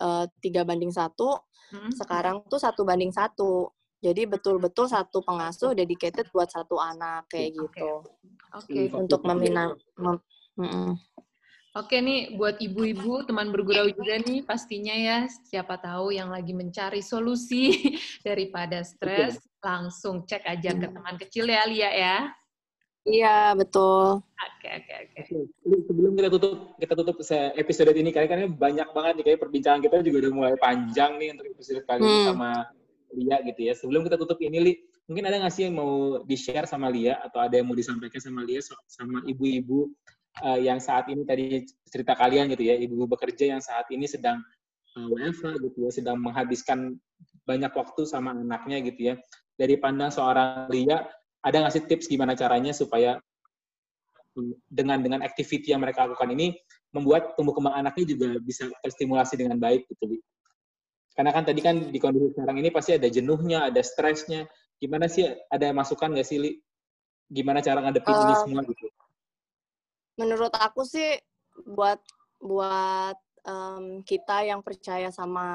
uh, tiga banding satu, hmm. sekarang tuh satu banding satu. Jadi betul-betul satu pengasuh dedicated buat satu anak kayak gitu. Oke. Okay. Untuk meminang. Mem, mm Oke nih buat ibu-ibu teman bergurau juga nih pastinya ya siapa tahu yang lagi mencari solusi <laughs> daripada stres langsung cek aja ke teman kecil ya Lia ya. Iya, betul. Oke, oke, oke. Sebelum kita tutup kita tutup episode ini kali karena banyak banget nih kayak perbincangan kita juga udah mulai panjang nih untuk episode kali ini hmm. sama Lia gitu ya. Sebelum kita tutup ini, Li, mungkin ada nggak sih yang mau di-share sama Lia atau ada yang mau disampaikan sama Lia sama ibu-ibu uh, yang saat ini tadi cerita kalian gitu ya, ibu-ibu bekerja yang saat ini sedang uh, eh, WFH gitu ya, sedang menghabiskan banyak waktu sama anaknya gitu ya. Dari pandang seorang Lia, ada nggak sih tips gimana caranya supaya dengan dengan activity yang mereka lakukan ini membuat tumbuh kembang anaknya juga bisa terstimulasi dengan baik gitu. Karena kan tadi kan di kondisi sekarang ini pasti ada jenuhnya, ada stresnya. Gimana sih ada masukan nggak sih, Li? Gimana cara ngadepin uh, ini semua gitu? Menurut aku sih buat buat um, kita yang percaya sama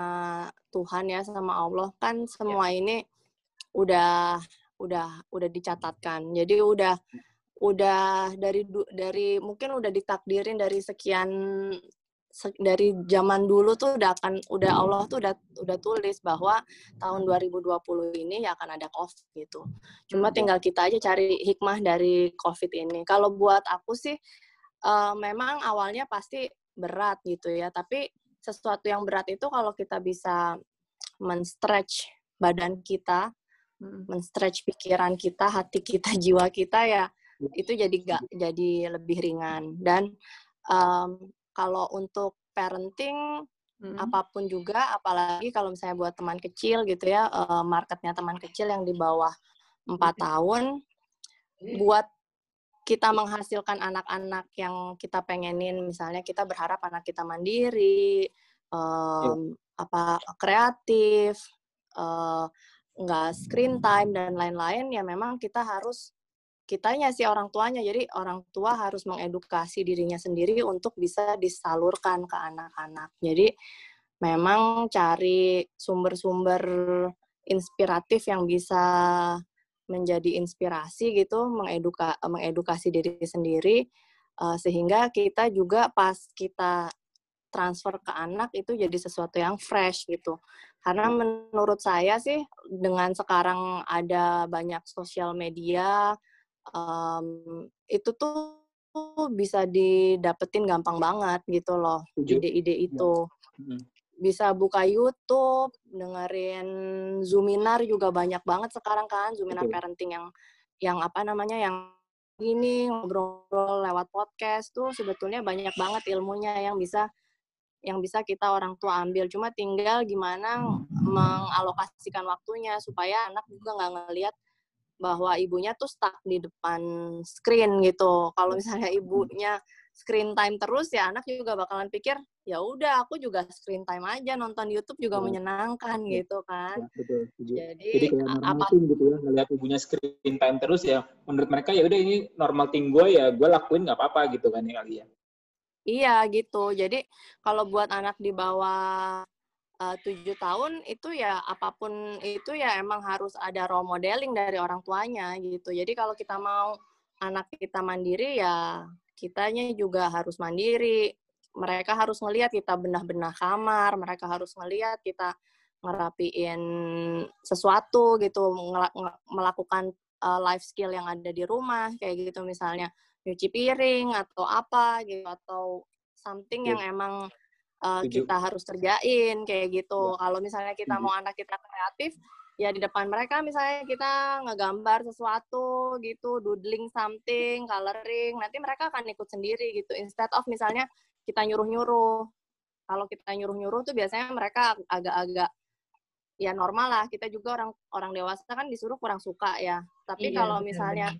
Tuhan ya sama Allah kan semua ya. ini udah udah udah dicatatkan. Jadi udah udah dari dari mungkin udah ditakdirin dari sekian dari zaman dulu tuh udah akan udah Allah tuh udah udah tulis bahwa tahun 2020 ini ya akan ada Covid gitu. Cuma tinggal kita aja cari hikmah dari Covid ini. Kalau buat aku sih uh, memang awalnya pasti berat gitu ya, tapi sesuatu yang berat itu kalau kita bisa men-stretch badan kita men-stretch pikiran kita, hati kita, <laughs> jiwa kita ya itu jadi gak jadi lebih ringan. Dan um, kalau untuk parenting hmm. apa pun juga apalagi kalau misalnya buat teman kecil gitu ya uh, marketnya teman kecil yang di bawah empat tahun buat kita menghasilkan anak-anak yang kita pengenin misalnya kita berharap anak kita mandiri um, apa kreatif uh, nggak screen time dan lain-lain ya memang kita harus kitanya sih orang tuanya. Jadi orang tua harus mengedukasi dirinya sendiri untuk bisa disalurkan ke anak-anak. Jadi memang cari sumber-sumber inspiratif yang bisa menjadi inspirasi gitu mengeduka mengedukasi diri sendiri uh, sehingga kita juga pas kita transfer ke anak itu jadi sesuatu yang fresh gitu. Karena menurut saya sih dengan sekarang ada banyak sosial media um, itu tuh bisa didapetin gampang banget gitu loh ide-ide iya. itu. Bisa buka YouTube, dengerin Zoominar juga banyak banget sekarang kan, Zoominar parenting yang yang apa namanya yang ini ngobrol lewat podcast tuh sebetulnya banyak banget ilmunya yang bisa yang bisa kita orang tua ambil. Cuma tinggal gimana mengalokasikan waktunya supaya anak juga nggak ngelihat bahwa ibunya tuh stuck di depan screen gitu. Kalau misalnya ibunya screen time terus ya anak juga bakalan pikir ya udah aku juga screen time aja nonton YouTube juga menyenangkan ya. gitu kan. Ya, betul. Jadi, Jadi kayak apa gitu ya ngeliat ibunya screen time terus ya menurut mereka ya udah ini normal thing gue ya gue lakuin nggak apa-apa gitu kan ya kali ya. Iya gitu. Jadi kalau buat anak di bawah tujuh tahun itu ya apa pun itu ya emang harus ada role modeling dari orang tuanya gitu. Jadi kalau kita mau anak kita mandiri ya kitanya juga harus mandiri. Mereka harus ngelihat kita benah-benah kamar, mereka harus ngelihat kita ngerapiin sesuatu gitu, melakukan uh, life skill yang ada di rumah kayak gitu misalnya nyuci piring atau apa gitu atau something yang emang uh, kita harus kerjain kayak gitu. Ya. Kalau misalnya kita mau anak kita kreatif, ya di depan mereka misalnya kita ngegambar sesuatu gitu, doodling something, coloring, nanti mereka akan ikut sendiri gitu. Instead of misalnya kita nyuruh-nyuruh. Kalau kita nyuruh-nyuruh tuh biasanya mereka agak-agak ya normal lah. Kita juga orang orang dewasa kan disuruh kurang suka ya. Tapi iya, kalau misalnya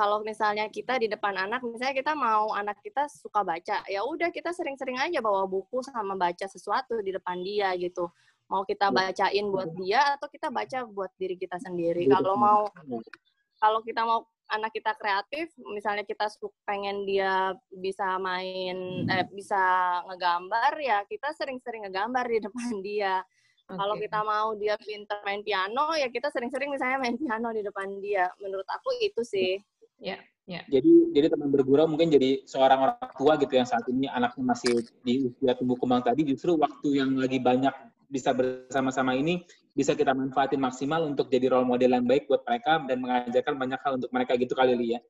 kalau misalnya kita di depan anak misalnya kita mau anak kita suka baca ya udah kita sering-sering aja bawa buku sama baca sesuatu di depan dia gitu mau kita iya. bacain buat dia atau kita baca buat diri kita sendiri kalau mau kalau kita mau anak kita kreatif misalnya kita pengen dia bisa main eh, bisa ngegambar ya kita sering-sering ngegambar di depan dia Okay. Kalau kita mau dia pintar main piano, ya kita sering-sering misalnya main piano di depan dia. Menurut aku itu sih. Ya, ya. Jadi jadi teman bergurau mungkin jadi seorang orang tua gitu yang saat ini anaknya masih di usia tumbuh kembang tadi justru waktu yang lagi banyak bisa bersama-sama ini bisa kita manfaatin maksimal untuk jadi role model yang baik buat mereka dan mengajarkan banyak hal untuk mereka gitu kali ya.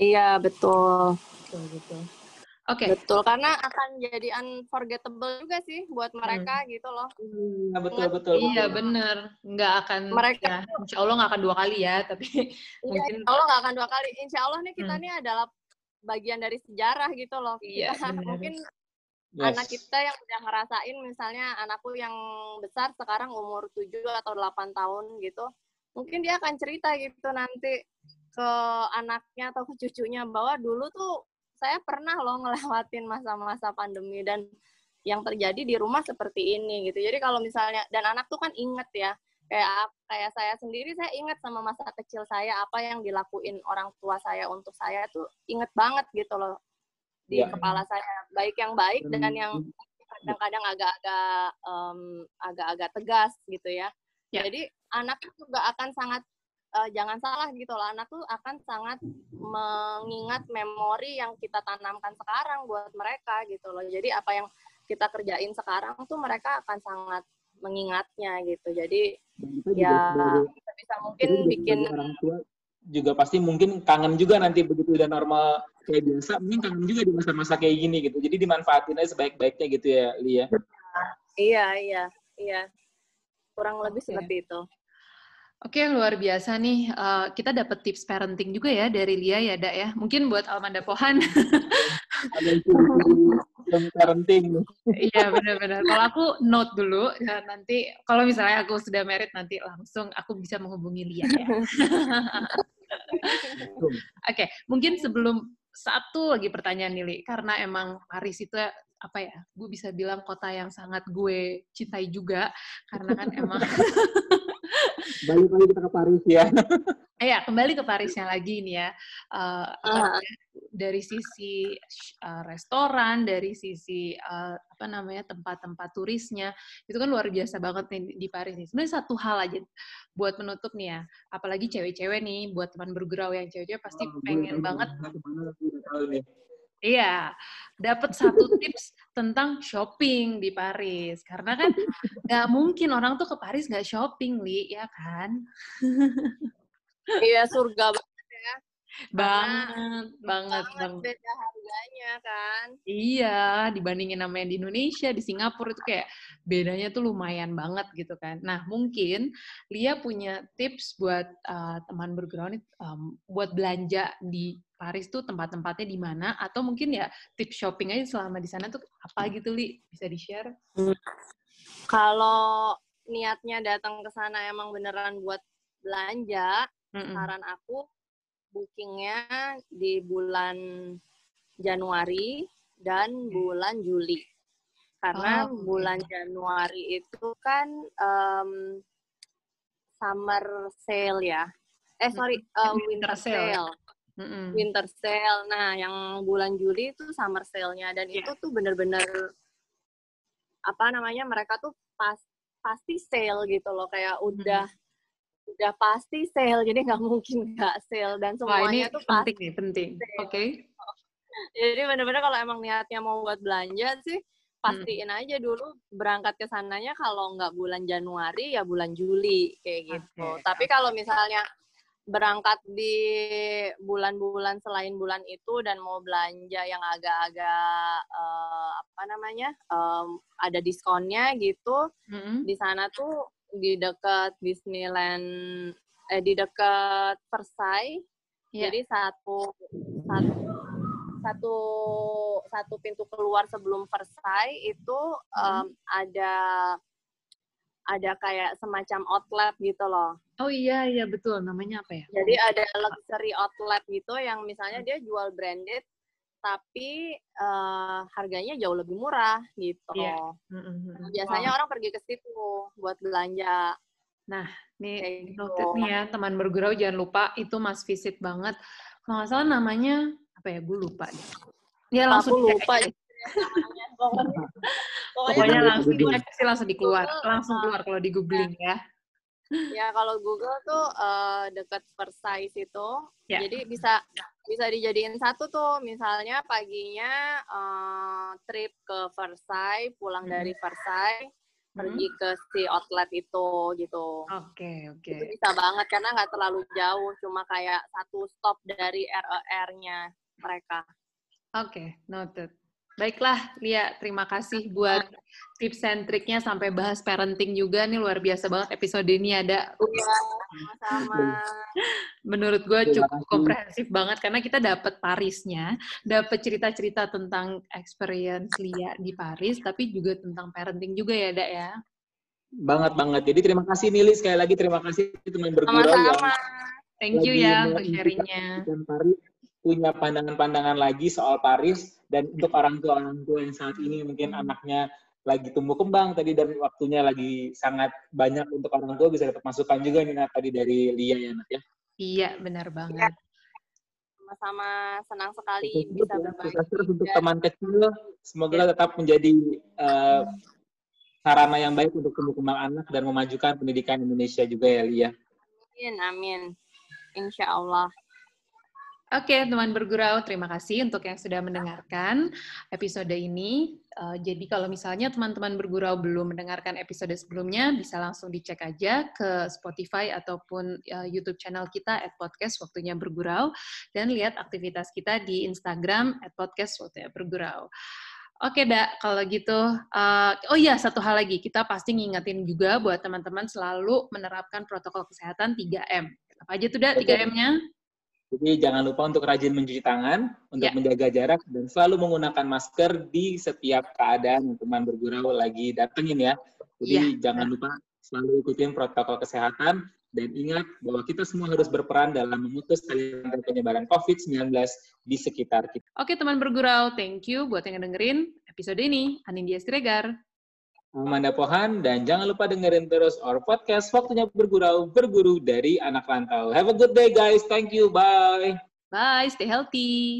Iya, betul. Betul, betul. Oke. Okay. Betul, karena akan jadi unforgettable juga sih buat mereka hmm. gitu loh. Iya, betul, betul. Iya, benar. Nggak akan, mereka ya, insya Allah nggak akan dua kali ya, tapi iya, <laughs> mungkin... Insya Allah nggak akan dua kali. Insya Allah nih kita hmm. nih adalah bagian dari sejarah gitu loh. Iya, kita, mungkin yes. anak kita yang udah ngerasain, misalnya anakku yang besar sekarang umur 7 atau 8 tahun gitu, mungkin dia akan cerita gitu nanti ke anaknya atau ke cucunya bahwa dulu tuh saya pernah loh ngelewatin masa-masa pandemi dan yang terjadi di rumah seperti ini gitu. Jadi kalau misalnya dan anak tuh kan inget ya, kayak kayak saya sendiri saya inget sama masa kecil saya apa yang dilakuin orang tua saya untuk saya tuh inget banget gitu loh di ya. kepala saya baik yang baik dan yang kadang-kadang agak-agak um, agak-agak tegas gitu ya. ya. Jadi anak juga akan sangat uh, jangan salah gitu loh anak tuh akan sangat mengingat memori yang kita tanamkan sekarang buat mereka gitu loh. Jadi apa yang kita kerjain sekarang tuh mereka akan sangat mengingatnya gitu. Jadi ya bisa bisa mungkin bikin orang tua juga pasti mungkin kangen juga nanti begitu udah normal kayak biasa mungkin kangen juga di masa-masa kayak gini gitu. Jadi dimanfaatin aja sebaik-baiknya gitu ya Lia. Iya iya iya. Kurang lebih okay. seperti itu Oke, luar biasa nih. Uh, kita dapat tips parenting juga ya dari Lia ya, Dak ya. Mungkin buat Almanda Pohan. Ada yang parenting. Iya, benar-benar. Kalau aku note dulu, ya, nanti kalau misalnya aku sudah merit nanti langsung aku bisa menghubungi Lia ya. Oke, okay, mungkin sebelum satu lagi pertanyaan Nili, karena emang Paris itu apa ya, gue bisa bilang kota yang sangat gue cintai juga, karena kan emang <laughs> balik lagi kita ke Paris ya. <laughs> Iya, kembali ke Parisnya lagi nih ya. Uh, uh. Dari sisi uh, restoran, dari sisi uh, apa namanya tempat-tempat turisnya, itu kan luar biasa banget nih di Paris nih. Sebenarnya satu hal aja buat menutup nih ya, apalagi cewek-cewek nih, buat teman bergurau yang cewek-cewek pasti oh, pengen banget. Iya, dapat satu tips tentang shopping di Paris. Karena kan nggak mungkin orang tuh ke Paris nggak shopping, Li, ya kan? Iya, surga banget. Banget, banget. Banget beda harganya kan. Iya, dibandingin sama yang di Indonesia, di Singapura itu kayak bedanya tuh lumayan banget gitu kan. Nah, mungkin Lia punya tips buat uh, teman bergerak um, buat belanja di Paris tuh tempat-tempatnya di mana atau mungkin ya tips shopping aja selama di sana tuh apa gitu li bisa di share? Hmm. Kalau niatnya datang ke sana emang beneran buat belanja, mm saran aku bookingnya di bulan Januari dan bulan Juli. Karena oh, bulan Januari itu kan um, summer sale ya. Eh sorry uh, winter, winter sale, sale. Mm-hmm. winter sale. Nah, yang bulan Juli itu summer sale-nya. Dan yeah. itu tuh bener-bener apa namanya mereka tuh pas pasti sale gitu loh. Kayak udah mm-hmm. Udah pasti sale jadi nggak mungkin nggak sale dan semuanya Wah, ini tuh penting nih penting. Oke. Okay. jadi bener-bener kalau emang niatnya mau buat belanja sih pastiin hmm. aja dulu berangkat ke sananya kalau nggak bulan Januari ya bulan Juli kayak gitu. Okay. Tapi kalau misalnya berangkat di bulan-bulan selain bulan itu dan mau belanja yang agak-agak uh, apa namanya um, ada diskonnya gitu mm-hmm. di sana tuh di dekat Disneyland eh di dekat Versailles yeah. jadi satu satu satu satu pintu keluar sebelum Versailles itu um, ada ada kayak semacam outlet gitu loh. Oh iya iya betul namanya apa ya? Jadi ada luxury outlet gitu yang misalnya dia jual branded tapi uh, harganya jauh lebih murah gitu. Iya. Nah, biasanya wow. orang pergi ke situ buat belanja. Nah, nih gitu. noted nih ya teman bergurau jangan lupa itu mas visit banget. Kalau nggak salah namanya apa ya? Gue lupa deh. Dia langsung Aku lupa. Pokoknya, pokoknya langsung dicek sih langsung dikeluar, langsung keluar kalau di googling ya. Ya kalau Google tuh uh, dekat Versailles itu, ya. jadi bisa bisa dijadiin satu tuh, misalnya paginya uh, trip ke Versailles, pulang hmm. dari Versailles, hmm. pergi ke si outlet itu gitu. Oke okay, oke. Okay. Itu bisa banget karena nggak terlalu jauh, cuma kayak satu stop dari RER-nya mereka. Oke, okay, noted. Baiklah, Lia, terima kasih buat tips and triknya sampai bahas parenting juga. Nih luar biasa banget episode ini ada. Iya, sama-sama. Menurut gue cukup komprehensif banget karena kita dapat Parisnya, dapat cerita-cerita tentang experience Lia di Paris, tapi juga tentang parenting juga ya, Dak ya. Banget banget. Jadi terima kasih Nili sekali lagi terima kasih teman bergurau Sama-sama. Thank you ya untuk sharingnya. Paris punya pandangan-pandangan lagi soal Paris dan untuk orang tua orang tua yang saat ini mungkin anaknya lagi tumbuh kembang tadi dan waktunya lagi sangat banyak untuk orang tua bisa dapat masukan juga nih nah, tadi dari Lia ya Nat ya. Iya benar banget. Sama-sama senang sekali bisa ya, berbagi. Terus untuk teman kecil semoga ya. tetap menjadi uh, sarana yang baik untuk tumbuh kembang anak dan memajukan pendidikan Indonesia juga ya Lia. Amin amin. Insya Allah. Oke, teman bergurau, terima kasih untuk yang sudah mendengarkan episode ini. Uh, jadi kalau misalnya teman-teman bergurau belum mendengarkan episode sebelumnya, bisa langsung dicek aja ke Spotify ataupun uh, YouTube channel kita at podcast waktunya bergurau dan lihat aktivitas kita di Instagram at podcast waktunya bergurau. Oke, Dak, kalau gitu, uh, oh iya, satu hal lagi, kita pasti ngingetin juga buat teman-teman selalu menerapkan protokol kesehatan 3M. Apa aja tuh, Dak, 3M-nya? Jadi jangan lupa untuk rajin mencuci tangan, untuk yeah. menjaga jarak, dan selalu menggunakan masker di setiap keadaan teman bergurau lagi datengin ya. Jadi yeah. jangan lupa selalu ikutin protokol kesehatan, dan ingat bahwa kita semua harus berperan dalam memutus rantai penyebaran COVID-19 di sekitar kita. Oke teman bergurau, thank you buat yang dengerin episode ini. Anindya Stregar. Amanda Pohan, dan jangan lupa dengerin terus our podcast Waktunya Bergurau, Berguru dari Anak Rantau. Have a good day guys. Thank you. Bye. Bye. Stay healthy.